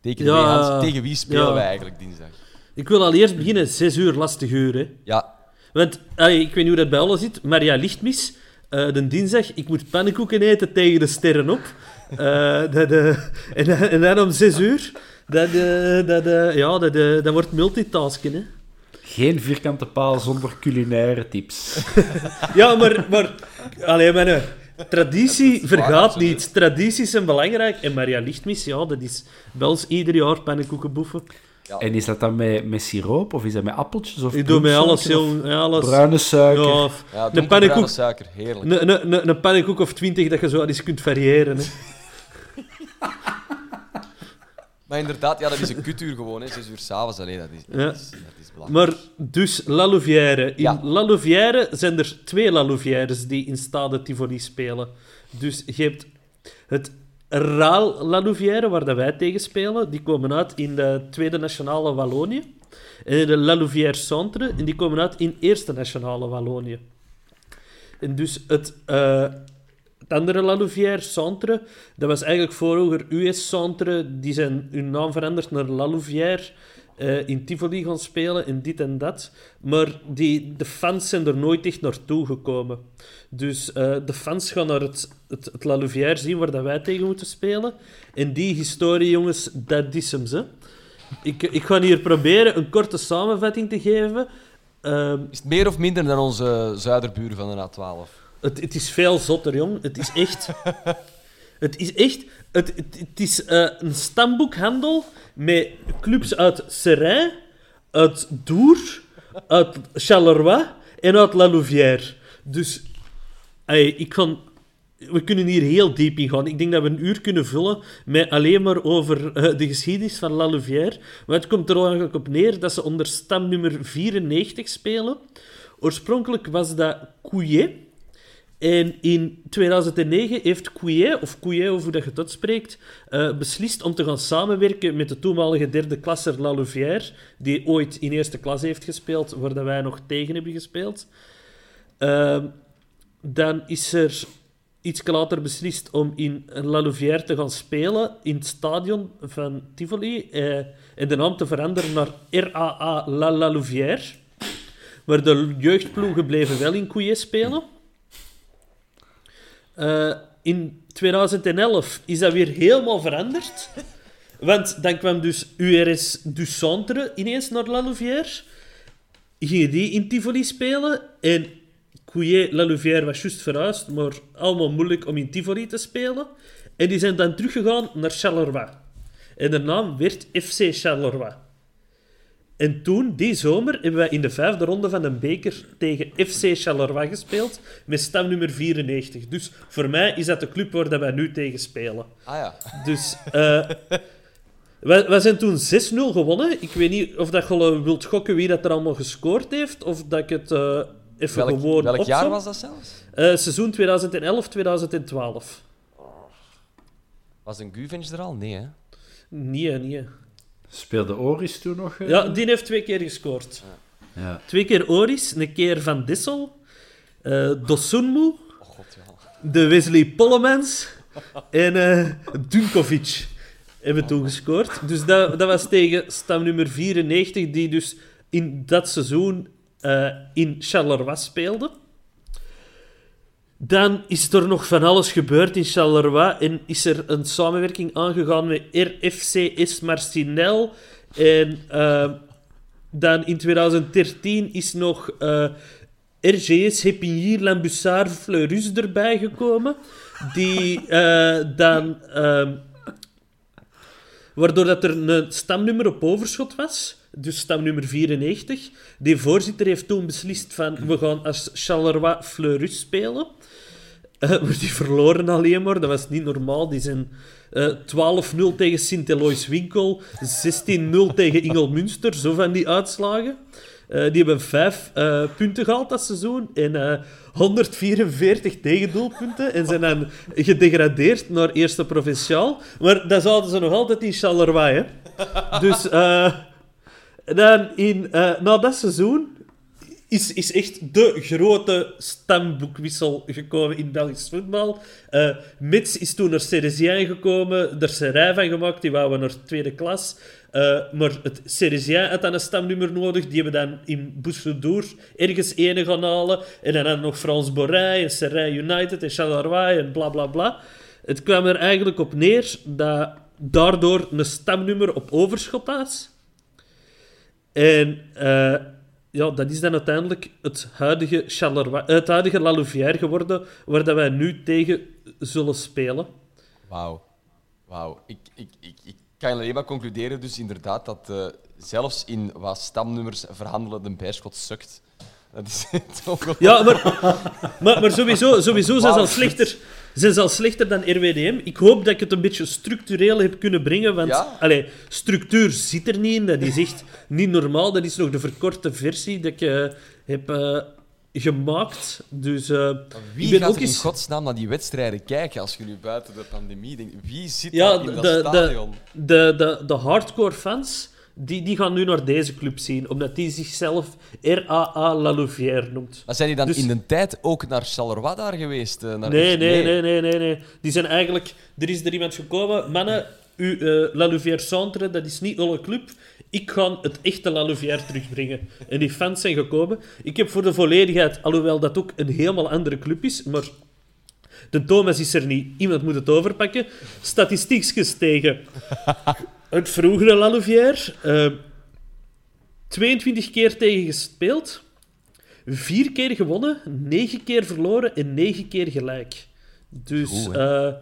teken Ja, mee, Hans. Tegen wie spelen ja. wij eigenlijk dinsdag? Ik wil al eerst beginnen, 6 uur, lastig uur. Hè. Ja, Want, allee, ik weet niet hoe dat bij alles zit, maar ja, lichtmis. de dinsdag, ik moet pannenkoeken eten tegen de sterren op. Eh, dat, eh, en, dan- en dan om zes uur, dat, eh, dat, eh, ja, dat, dat wordt multitasken. Hè. Geen vierkante paal zonder culinaire tips. <laughs> Ja, maar, maar allee, maar, traditie vergaat niet. Tradities zijn belangrijk. En Maria Lichtmis, ja, dat is ons ieder jaar pannenkoeken boeven. En is dat dan met, met siroop of is dat met appeltjes? Of Ik doe mij alles, ja, alles. of Bruine suiker. Ja, ja een pannenkoek, suiker, heerlijk. een, een, een, een pannenkoek of twintig dat je zo eens kunt variëren. Hè. Maar inderdaad, ja, dat is een kutuur gewoon, hè. zes uur s'avonds. Allee, dat is, dat, is, dat is belangrijk. Maar dus La Louvière. In Ja. La Louvière zijn er twee La Louvières die in Stade Tivoli spelen. Dus je hebt het Raal La Louvière, waar dat wij tegen spelen. Die komen uit in de Tweede Nationale Wallonië. En de La Louvière Centre, en die komen uit in Eerste Nationale Wallonië. En dus het, eh, het andere La Louvière Centre, dat was eigenlijk vroeger US Centre. Die zijn hun naam veranderd naar La Louvière eh, in Tivoli gaan spelen en dit en dat. Maar die, de fans zijn er nooit echt naartoe gekomen. Dus eh, de fans gaan naar het, het, het La Louvière zien waar dat wij tegen moeten spelen. En die historie, jongens, dat is hem, ze. Ik, ik ga hier proberen een korte samenvatting te geven. Ehm, Is het meer of minder dan onze zuiderbuur van de A12? Het, het is veel zotter, jong. Het is echt... <laughs> het is echt... Het, het, het is eh, een stamboekhandel met clubs uit Seraing, uit Dour, uit Charleroi en uit La Louvière. Dus ey, ik kan... We kunnen hier heel diep in gaan. Ik denk dat we een uur kunnen vullen met alleen maar over eh, de geschiedenis van La Louvière. Maar het komt er eigenlijk op neer dat ze onder stamnummer 94 spelen. Oorspronkelijk was dat Couillet. En in 2009 heeft Couillet, of Couillet, of dat je het uitspreekt, eh, beslist om te gaan samenwerken met de toenmalige derde klasser La Louvière, die ooit in eerste klas heeft gespeeld, waar dat wij nog tegen hebben gespeeld. Ehm, dan is er iets later beslist om in La Louvière te gaan spelen in het stadion van Tivoli eh, en de naam te veranderen naar RAA La La Louvière. Maar de jeugdploegen bleven wel in Couillet spelen. Eh, in 2011 is dat weer helemaal veranderd. Want dan kwam dus URS du Centre ineens naar La Louvière. Gingen die in Tivoli spelen. En Couillet, La Louvière was juist verhuisd, maar allemaal moeilijk om in Tivoli te spelen. En die zijn dan teruggegaan naar Charleroi. En de naam werd FC Charleroi. En toen, die zomer, hebben wij in de vijfde ronde van de beker tegen FC Charleroi gespeeld, met stamnummer 94. Dus voor mij is dat de club waar dat wij nu tegen spelen. Ah ja. Dus uh, wij, wij, zijn toen 6-0 gewonnen. Ik weet niet of dat je wilt gokken wie dat er allemaal gescoord heeft, of dat ik het uh, even welk, gewoon Welk opzom. jaar was dat zelfs? Uh, seizoen 2011-2012. Was een Guvenge er al? Nee, hè? Nee, nee. Speelde Oris toen nog? Uh... Ja, die heeft twee keer gescoord. Ja. Twee keer Oris, een keer Van Dissel, uh, Dosunmu, oh, God, ja. de Wesley Pollemans en uh, Dunkovic hebben toen gescoord. Dus dat, dat was tegen stamnummer 94, die dus in dat seizoen uh, in Charleroi speelde. Dan is er nog van alles gebeurd in Charleroi en is er een samenwerking aangegaan met RFCS Marcinel. En uh, dan in 2013 is nog uh, RGS Hepinier Lambussard Fleurus erbij gekomen. Die uh, dan... waardoor dat er een stamnummer op overschot was dus stamnummer 94. Die voorzitter heeft toen beslist van we gaan als Charleroi Fleurus spelen. <laughs> Uh, die verloren alleen maar, dat was niet normaal. Die zijn uh, 12-0 tegen Sint-Elois Winkel, 16-0 tegen Ingelmünster, zo van die uitslagen. Uh, die hebben vijf punten gehaald dat seizoen en 144 tegendoelpunten en zijn dan gedegradeerd naar eerste provinciaal. Maar dat zouden ze nog altijd in Charleroi, hè. Dus... dan in, na dat seizoen is, is echt de grote stamboekwissel gekomen in Belgisch voetbal. Uh, Mits is toen naar Ceresien gekomen, er is een rij van gemaakt, die wouden naar tweede klas. Uh, maar het Ceresien had dan een stamnummer nodig, die hebben dan in Boussoudour ergens ene gaan halen. En dan hadden nog Frans Borrij en United en Charleroi en bla bla bla. Het kwam er eigenlijk op neer dat daardoor een stamnummer op overschot was. En uh, ja, dat is dan uiteindelijk het huidige, Charleroi, het huidige La Louvière geworden, waar dat wij nu tegen zullen spelen. Wauw. Wauw. Ik, ik, ik, ik kan alleen maar concluderen dus inderdaad dat uh, zelfs in wat stamnummers verhandelen de Beerschot sukt. Dat is <laughs> toch Ja, maar, maar, maar sowieso, sowieso zijn ze al slechter zijn ze al slechter dan RWDM. Ik hoop dat ik het een beetje structureel heb kunnen brengen, want Ja? allee, structuur zit er niet in. Dat is echt niet normaal. Dat is nog de verkorte versie dat ik eh, heb eh, gemaakt. Dus eh, Wie ik ben gaat ook in eens... godsnaam naar die wedstrijden kijken als je nu buiten de pandemie denkt? Wie zit Ja, daar in de, dat de, stadion? de, de, de hardcore fans, die, die gaan nu naar deze club zien, omdat die zichzelf RAA La Louvière noemt. Maar zijn die dan Dus- in de tijd ook naar Charleroi daar geweest? eh, naar Nee, nee, nee, nee, nee, nee. Die zijn eigenlijk... Er is er iemand gekomen. Mannen, u, eh, La Louvière Centre, dat is niet alle club. Ik ga het echte La Louvière terugbrengen. En die fans zijn gekomen. Ik heb voor de volledigheid, alhoewel dat ook een helemaal andere club is, maar de Thomas is er niet. Iemand moet het overpakken. Statistiekjes tegen <laughs> het vroegere La Louvière. Eh, 22 keer tegen gespeeld. Vier keer gewonnen, negen keer verloren en negen keer gelijk. Dus, Goed, eh,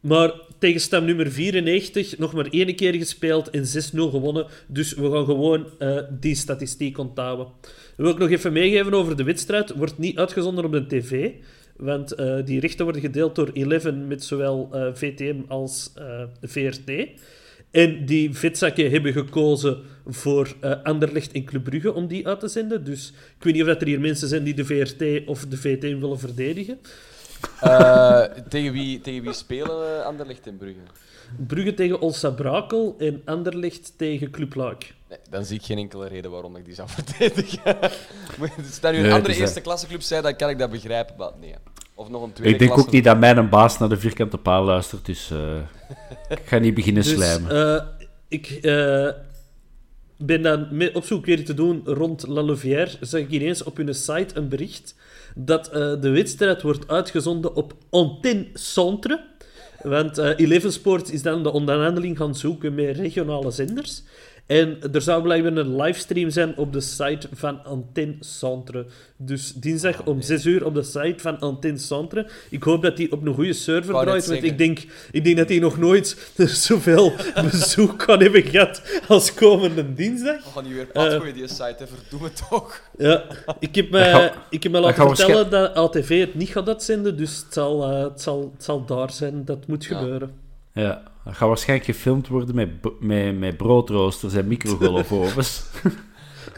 maar tegen stam nummer 94 nog maar één keer gespeeld en 6-0 gewonnen. Dus we gaan gewoon eh, die statistiek onthouden. Wil ik nog even meegeven over de wedstrijd. Wordt niet uitgezonden op de tv. Want die rechten worden gedeeld door Eleven met zowel VTM als VRT. En die vetzakken hebben gekozen voor uh, Anderlecht en Club Brugge om die uit te zenden. Dus ik weet niet of dat er hier mensen zijn die de VRT of de VT willen verdedigen. Uh, tegen, wie, tegen wie spelen Anderlecht en Brugge? Brugge tegen Olsa Brakel en Anderlecht tegen Club Luik. Nee, dan zie ik geen enkele reden waarom ik die zou <laughs> verdedigen. <laughs> Als dat nu een andere eerste klasseclub zijn, dan kan ik dat begrijpen. Maar nee. Of nog een tweede Ik denk ook niet dat mijn baas naar de vierkante paal luistert, dus uh, <laughs> ik ga niet beginnen dus, slijmen. Uh, ik uh, ben dan op zoek weer te doen rond La Louvière. Zag ik ineens op hun site een bericht dat de wedstrijd wordt uitgezonden op Antenne Centre. Want uh, Eleven Sports is dan de onderhandeling gaan zoeken met regionale zenders. En er zou blijkbaar een livestream zijn op de site van Antenne Centre. Dus dinsdag om 6 uur op de site van Antenne Centre. Ik hoop dat die op een goede server draait, want ik denk, ik denk dat die nog nooit <laughs> zoveel bezoek kan hebben gehad als komende dinsdag. We gaan die weer pad uh, die site, verdoe het toch. Ja, ik heb me, ik heb me laten vertellen dat ATV het niet gaat uitzenden, dus het zal, uh, het zal, het zal daar zijn. Dat moet ja. gebeuren. Ja, dat gaat waarschijnlijk gefilmd worden met, met, met broodroosters en microgolfovens. <laughs>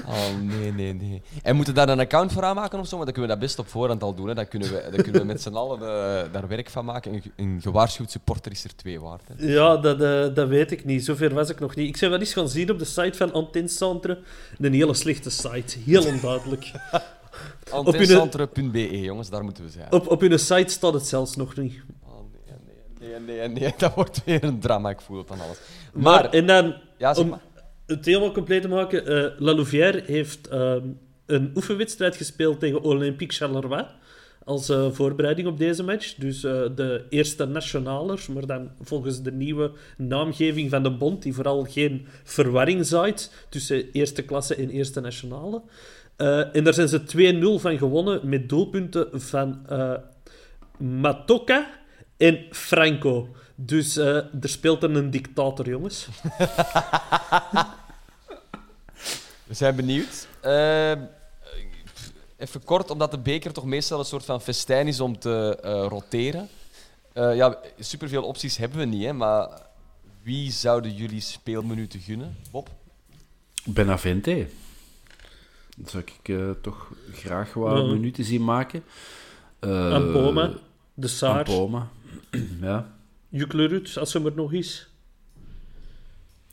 Oh, nee, nee, nee. En moeten daar een account voor aanmaken of zo? Maar dan kunnen we dat best op voorhand al doen. Hè. Dan, kunnen we, dan kunnen we met z'n allen uh, daar werk van maken. Een, een, gewaarschuwd supporter is er twee waard. Hè. Ja, dat, uh, dat weet ik niet. Zover was ik nog niet. Ik zou wel eens gaan zien op de site van Antencentre. Een hele slechte site. Heel onduidelijk. <laughs> Antencentre.be, jongens, daar moeten we zijn. Op, op hun site staat het zelfs nog niet nee, nee, nee, <laughs> dat wordt weer een drama, ik voel het dan alles. Maar, en dan, ja, om het helemaal compleet te maken, uh, La Louvière heeft uh, een oefenwedstrijd gespeeld tegen Olympique Charleroi als uh, voorbereiding op deze match. Dus uh, de eerste nationalers, maar dan volgens de nieuwe naamgeving van de bond, die vooral geen verwarring zaait tussen eerste klasse en eerste nationale. en daar zijn ze 2-0 van gewonnen met doelpunten van Matoka en Franco. Dus uh, er speelt er een dictator, jongens. <laughs> We zijn benieuwd. Uh, even kort, omdat de beker toch meestal een soort van festijn is om te uh, roteren. ja, superveel opties hebben we niet, hè, maar wie zouden jullie speelminuten gunnen? Bob? Benavente. Dat zou ik toch graag wat minuten zien maken. Ampoma, De Saar. Ampoma. <clears throat> ja. Juklerud, als ze er nog is.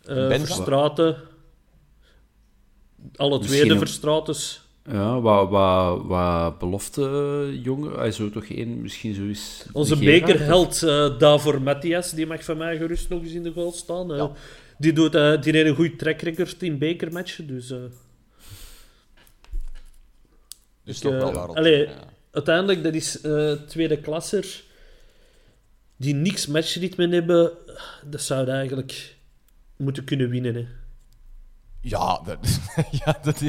Uh, Verstraten. Alle twee de Verstrates. Ja, wat, wat, wat belofte jongen. Hij zou toch één, misschien zo is. Onze bekerheld uh, Davor Matthias, die mag van mij gerust nog eens in de goal staan. Die, doet, uh, die heeft een goed track record in bekermatchen. Dus, uh, dus toch wel daarop. Allee, ja. Uiteindelijk, dat is tweede klasser die niks matchritme hebben, dat zouden eigenlijk moeten kunnen winnen. Hè. Ja, dat, <laughs> ja dat,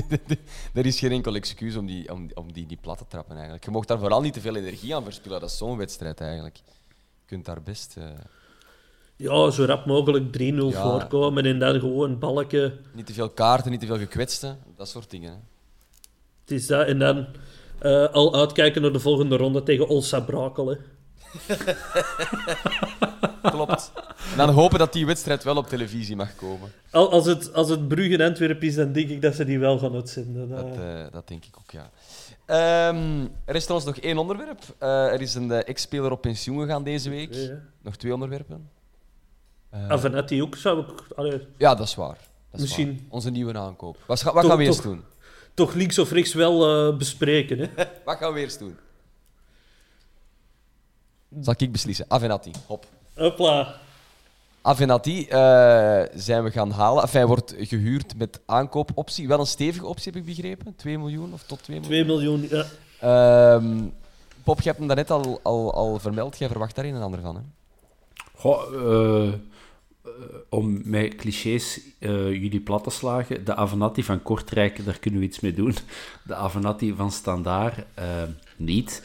er is geen enkel excuus om die, om, om die, die plat te trappen. Eigenlijk. Je mag daar vooral niet te veel energie aan verspillen. Dat is zo'n wedstrijd eigenlijk. Je kunt daar best. Uh... Ja, zo rap mogelijk 3-0 ja. voorkomen en dan gewoon balken. Niet te veel kaarten, niet te veel gekwetsten, dat soort dingen. Hè. Het is dat, en dan uh, al uitkijken naar de volgende ronde tegen Olsa Brakel. Hè. <laughs> Klopt. En dan hopen dat die wedstrijd wel op televisie mag komen. Als het, als het Brugge Antwerpen is, dan denk ik dat ze die wel gaan uitzenden. Dat, uh, dat denk ik ook, ja. Um, er is trouwens nog één onderwerp. Uh, er is een ex-speler op pensioen gegaan deze week. Nog twee onderwerpen. Uh, Avenetti ook, zou ik... Allee. Ja, dat is waar. Dat is Misschien... Waar. Onze nieuwe aankoop. Wat, wat toch, gaan we eerst toch, doen? Toch links of rechts wel bespreken, hè? <laughs> wat gaan we eerst doen? Zal ik beslissen? Avenatti, hop. Hopla. Avenatti uh, zijn we gaan halen. Enfin, hij wordt gehuurd met aankoopoptie. Wel een stevige optie, heb ik begrepen. 2 miljoen of tot 2 miljoen? 2 miljoen, ja. Uh, Pop, je hebt hem daarnet al, al, al vermeld. Jij verwacht daar een ander van, hè? Goh, uh, om met clichés jullie plat te slagen. De Avenatti van Kortrijk, daar kunnen we iets mee doen. De Avenatti van Standaard, niet.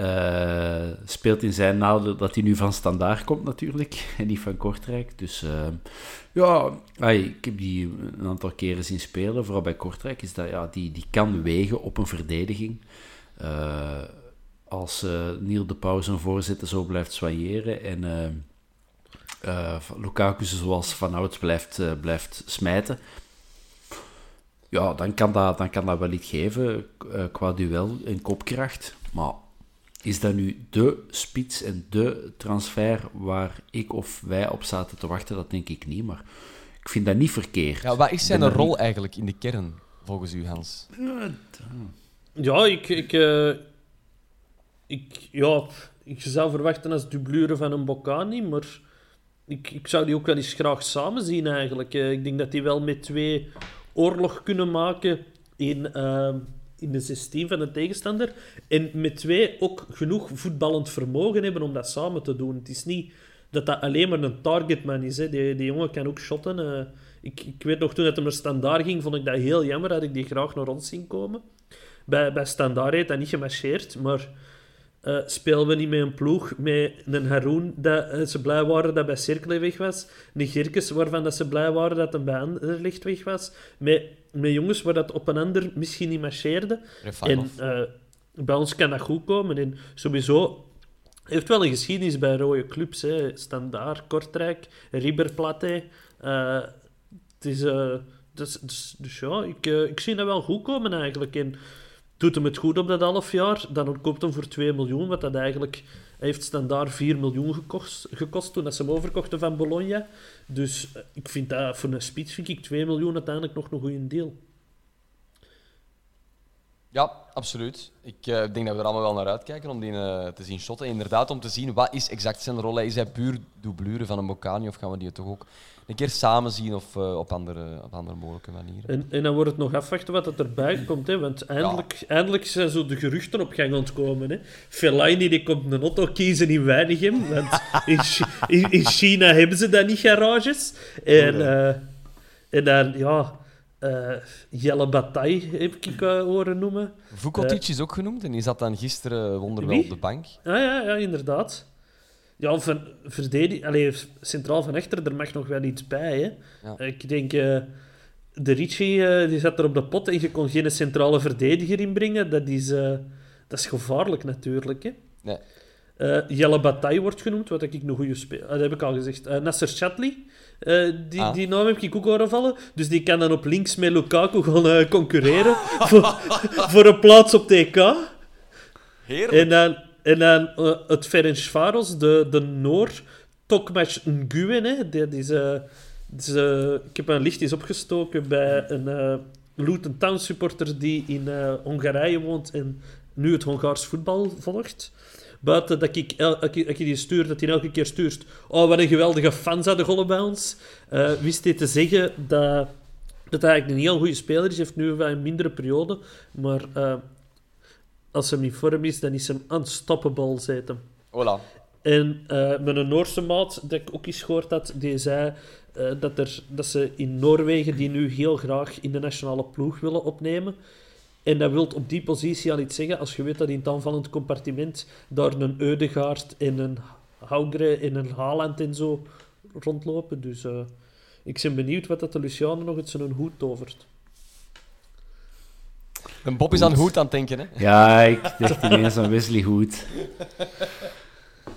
Uh, speelt in zijn nadeel dat hij nu van standaard komt natuurlijk <laughs> en niet van Kortrijk. Dus uh, ja, ik heb die een aantal keren zien spelen. Vooral bij Kortrijk is dat ja, die, die kan wegen op een verdediging. Uh, als Niel de Pauw zijn voorzitter zo blijft soigneren en Lukaku zoals vanouds blijft, uh, blijft smijten, ja, dan kan dat, dan kan dat wel iets geven qua duel en kopkracht. Maar is dat nu de spits en de transfer waar ik of wij op zaten te wachten? Dat denk ik niet, maar ik vind dat niet verkeerd. Ja, wat is zijn rol eigenlijk in de kern, volgens u, Hans? Ja, ik... ik, uh, ik ja, ik zou verwachten als dublure van een Bocani, maar ik, ik zou die ook wel eens graag samen zien eigenlijk. Uh, ik denk dat die wel met twee oorlog kunnen maken in, uh, in de 16 van de tegenstander. En met twee ook genoeg voetballend vermogen hebben om dat samen te doen. Het is niet dat dat alleen maar een targetman is. Die, die jongen kan ook shotten. Uh, ik, ik weet nog, toen het hem standaard ging, vond ik dat heel jammer. Dat ik die graag naar ons zien komen. Bij, bij standaard heeft dat niet gemarcheerd, maar... Uh, spelen we niet met een ploeg met een Haroon dat uh, ze blij waren dat bij Cirkel weg was. Een Gerkes waarvan dat ze blij waren dat een bij Anderlecht weg was. Met, met jongens waar dat op een ander misschien niet marcheerde. En uh, bij ons kan dat goed komen. En sowieso heeft wel een geschiedenis bij rode clubs. Hè. Standaard, Kortrijk, Rieberplatte. het is, dus, dus, dus, ja, ik, ik zie dat wel goed komen eigenlijk. En, doet hem het goed op dat half jaar, dan koopt hem voor 2 miljoen, wat dat eigenlijk heeft standaard 4 miljoen gekost, toen dat ze hem overkochten van Bologna. Dus eh, ik vind dat voor een spits vind ik 2 miljoen uiteindelijk nog een goede deal. Ja, absoluut. Ik uh, denk dat we er allemaal wel naar uitkijken om die uh, te zien shotten. Inderdaad, om te zien wat is exact zijn rol. Is hij puur doublure van een Bocani of gaan we die toch ook een keer samen zien of uh, op, andere, op andere mogelijke manieren. En, en dan wordt het nog afwachten wat er erbij komt. Hè? Want eindelijk, ja. eindelijk zijn zo de geruchten op gang ontkomen. Hè? Fellaini die komt een auto kiezen in Weinigem. Want in, in, in, China hebben ze dat niet, garages. En, uh, en dan, ja... Uh, Jelle Bataille heb ik uh, horen noemen. Vukotic is ook genoemd en die zat dan gisteren wonderwel op de bank. Ah, ja, ja, inderdaad. Ja, van verdedig... Allee, centraal van achter, er mag nog wel iets bij. Hè. Ja. Ik denk, uh, de Ricci uh, die zat er op de pot en je kon geen centrale verdediger inbrengen. Dat is, uh, dat is gevaarlijk natuurlijk. Hè. Nee. Jelle Bataille wordt genoemd, wat ik een goede speler... Dat heb ik al gezegd. Nasser Chatley, die, ah. die naam heb ik ook horen vallen. Dus die kan dan op links met Lukaku gaan concurreren <laughs> voor, voor een plaats op TK. Heerlijk. En dan... En dan uh, het Ferencvaros, de, de Noor, Tokmac Nguyen, hè, die, die uh, die uh, ik heb een licht opgestoken bij een Luton Town supporter die in Hongarije woont en nu het Hongaars voetbal volgt. Buiten dat ik, el, ik, die stuur, dat hij elke keer stuurt. Oh, wat een geweldige fans hadden gollen bij ons. wist hij te zeggen dat, dat hij eigenlijk een heel goede speler is. Hij heeft nu wel een mindere periode, maar als hem in vorm is, dan is hem unstoppable, zei hem. Voilà. En uh, met een Noorse maat, dat ik ook eens gehoord had, die zei uh, dat, er, dat ze in Noorwegen die nu heel graag in de nationale ploeg willen opnemen. En dat wil op die positie al iets zeggen, als je weet dat in het aanvallend compartiment daar een Eudegaard en een Haugre en een Haaland en zo rondlopen. Dus uh, ik ben benieuwd wat dat de Luciano nog uit zijn hoed tovert. Een Bob is aan Hoed aan het denken, hè? Ja, ik dacht ineens aan Wesley Hoed.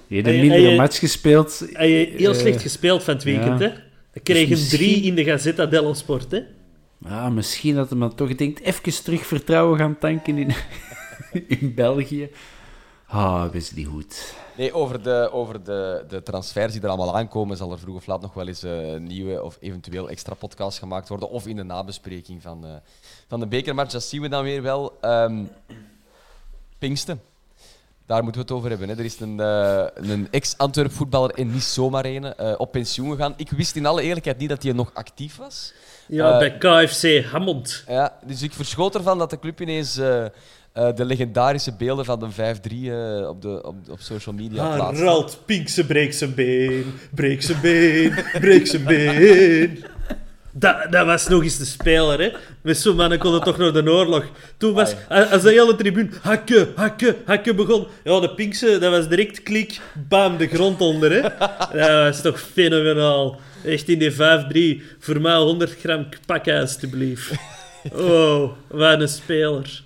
Je hebt een mindere match gespeeld. Hij je heel uh, slecht gespeeld van het weekend, ja. hè? Hij kreeg dus misschien... drie in de Gazzetta dello Sport, hè? Ja, misschien dat hij maar toch denkt, even terug vertrouwen gaan tanken in, <laughs> in België. Ah, Wesley Hoed. Nee, over, de, over de, de transfers die er allemaal aankomen, zal er vroeg of laat nog wel eens een uh, nieuwe of eventueel extra podcast gemaakt worden. Of in de nabespreking van, uh, van de bekermatch. Dat zien we dan weer wel. Um, Pinksten. Daar moeten we het over hebben. Hè. Er is een, uh, een ex-Antwerp voetballer en niet zomaar een uh, op pensioen gegaan. Ik wist in alle eerlijkheid niet dat hij nog actief was. Ja, bij KFC Hammond. Ja, dus ik verschoot ervan dat de club ineens uh, de legendarische beelden van de 5-3 uh, op, de, op, op social media plaatsen. Harald Pinkse breekt zijn been, breekt zijn been, breekt zijn been. Dat, dat was nog eens de speler, hè. Met zo'n mannen kon het toch nog de oorlog. Toen was, als de hele tribune hakken, hakken, hakken begon. Ja, de Pinkse, dat was direct klik, bam, de grond onder, hè. Dat was toch fenomenaal. Echt in die 5-3. Voor mij 100 gram pakken, alstublieft. <laughs> Oh, wat een speler.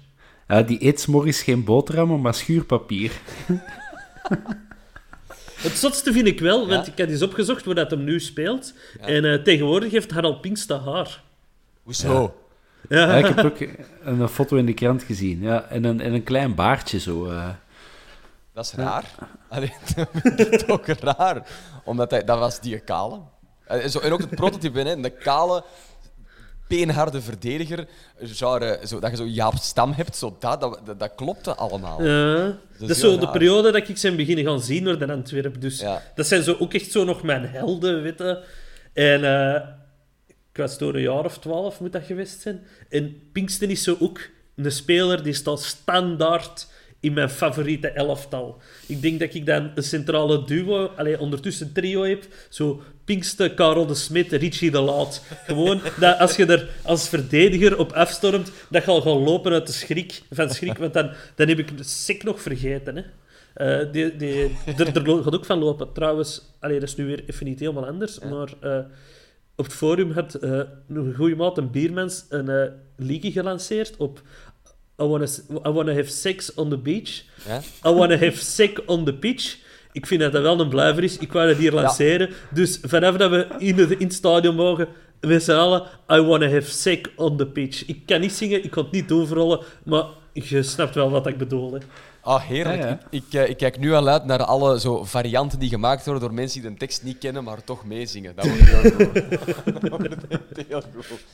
Ja, die eet morgens geen boterhammen, maar schuurpapier. <laughs> Het zotste vind ik wel, want ik heb eens opgezocht waar dat hem nu speelt. En eh, tegenwoordig heeft Harald Pinkster haar. Hoezo? Ja. Ja, ik heb ook een foto in de krant gezien. Ja, en, een, en een klein baardje zo. eh. Dat is raar. Allee, <laughs> dat vind ik toch raar. Omdat hij, dat was die kale. En, zo, en ook het prototype, hè, de kale, beenharde verdediger. Genre, zo, dat je zo Jaap Stam hebt, zo dat, dat, dat, dat klopte allemaal. Ja. dat is zo de periode dat ik zijn beginnen gaan zien door de Antwerp. Dus Ja. dat zijn zo ook echt zo nog mijn helden, weet je. En eh, ik was door een jaar of twaalf, moet dat geweest zijn. En Pinkston is zo ook een speler die staat standaard in mijn favoriete elftal. Ik denk dat ik dan een centrale duo, allee, ondertussen een trio heb. Zo Pinkste, Karel de Smit, Richie de Laat. Gewoon <laughs> dat als je er als verdediger op afstormt, dat je al gaat lopen uit de schrik, van schrik. Want dan, dan heb ik de sik nog vergeten. Hè. Eh, die, die, er, er gaat ook van lopen. Trouwens, allee, dat is nu weer even niet helemaal anders. Maar eh, op het forum had eh, een goede maat, een biermens, een liedje gelanceerd op I wanna, I wanna have sex on the beach. Ja? I wanna have sex on the pitch. Ik vind dat dat wel een blijver is. Ik wou dat hier lanceren. Dus vanaf dat we in, de, in het stadion mogen, met z'n allen, I wanna have sex on the pitch. Ik kan niet zingen, ik kan het niet overrollen, maar je snapt wel wat ik bedoel. Hè. Ah, heerlijk. Ja, ja. Ik, ik, eh, ik kijk nu al uit naar alle zo varianten die gemaakt worden door mensen die de tekst niet kennen, maar toch meezingen. Dat wordt heel goed. <laughs> Dat wordt heel goed.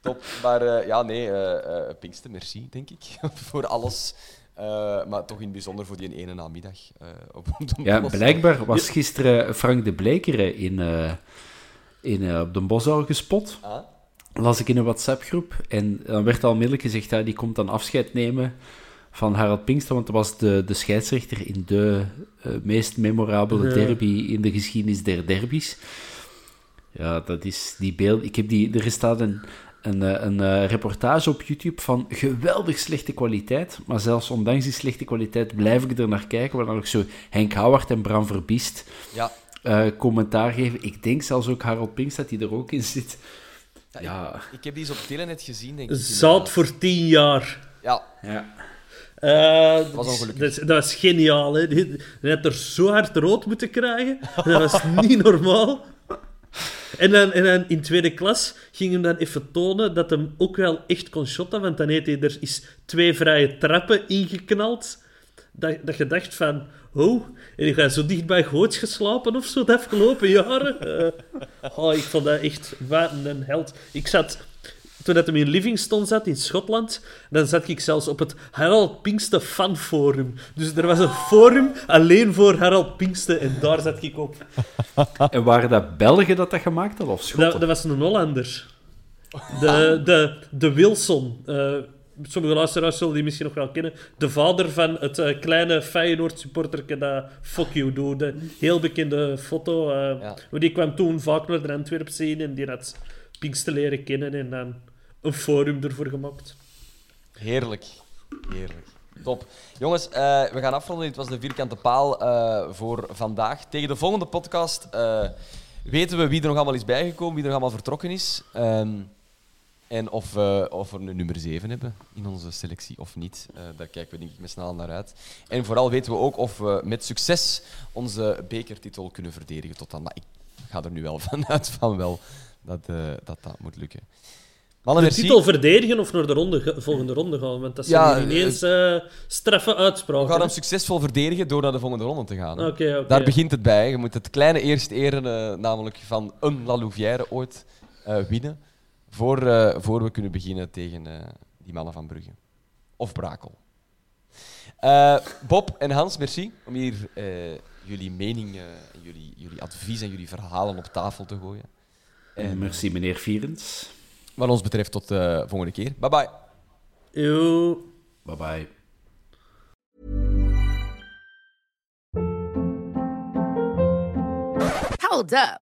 Top. Maar eh, ja, nee, eh eh, Pinkster, merci, denk ik, <laughs> voor alles. Eh, maar toch in het bijzonder voor die ene namiddag. eh, op de Ja, blijkbaar was gisteren Frank de Blekere in, eh, in, eh, op de Bosuil gespot. Ah? Las ik in een WhatsApp-groep. En dan werd al onmiddellijk gezegd, ja, die komt dan afscheid nemen van Harald Pinkster, want dat was de, de scheidsrechter in de eh, meest memorabele Ja. derby in de geschiedenis der derbies. Ja, dat is die beeld. Ik heb die, er staat een, een, eh, een eh, reportage op YouTube van geweldig slechte kwaliteit. Maar zelfs ondanks die slechte kwaliteit blijf ik er naar kijken. Waar dan ook zo Henk Houwart en Bram Verbiest Ja. eh, commentaar geven. Ik denk zelfs ook Harold Pinks dat hij er ook in zit. Ja, Ik heb die eens op Telenet gezien, denk ik. Zout voor tien jaar. Ja, ja. Eh, dat, was is- ongelukkig. dat, is- dat was geniaal. Hè. Had er zo hard rood moeten krijgen. Dat was niet normaal. En dan, en dan in tweede klas ging hem dan even tonen dat hem ook wel echt kon shotten. Want dan heeft hij er is twee vrije trappen ingeknald. Dat, dat je dacht van... Oh, en ik ga zo dicht bij Goots geslapen of zo de afgelopen jaren. Eh, oh, ik vond dat echt wat een held. Ik zat... Toen dat hem in Livingston zat, in Schotland, dan zat ik zelfs op het Harold Pinkster fanforum. Dus er was een forum alleen voor Harold Pinkster en daar zat ik op. <laughs> En waren dat Belgen dat dat gemaakt hadden, of Schotten? Dat, dat was een Hollander. De, de, de Wilson. Eh, sommige luisteraars zullen die misschien nog wel kennen. De vader van het eh, kleine Feyenoord-supporterke dat Fuck You doet. De heel bekende foto. eh, Ja. Die kwam toen vaak naar de Antwerp zien en die had Pinkster leren kennen en dan een forum ervoor gemaakt. Heerlijk. Heerlijk. Top. Jongens, eh, we gaan afronden. Dit was de vierkante paal eh, voor vandaag. Tegen de volgende podcast eh, weten we wie er nog allemaal is bijgekomen, wie er nog allemaal vertrokken is. Ehm, en of, we of een nummer 7 hebben in onze selectie of niet. Daar kijken we denk ik met snel naar uit. En vooral weten we ook of we met succes onze bekertitel kunnen verdedigen tot dan. Maar ik ga er nu wel <laughs> vanuit van wel dat dat, dat moet lukken. Mannen, De merci. titel verdedigen of naar de ronde, volgende ronde gaan, want dat zijn Ja, hier ineens eh straffe We uitspraken. gaan hem succesvol verdedigen door naar de volgende ronde te gaan. Oké, oké. Daar begint het bij. Je moet het kleine eerst eren, eh, namelijk van een La Louvière ooit eh, winnen. Voor, eh, voor we kunnen beginnen tegen eh, die mannen van Brugge. Of Brakel. Eh, Bob en Hans, merci om hier eh, jullie mening, eh, en jullie, jullie advies en jullie verhalen op tafel te gooien. En Merci, meneer Vierens. Wat ons betreft tot de volgende keer. Bye bye. Yo. Bye-bye. Hold up.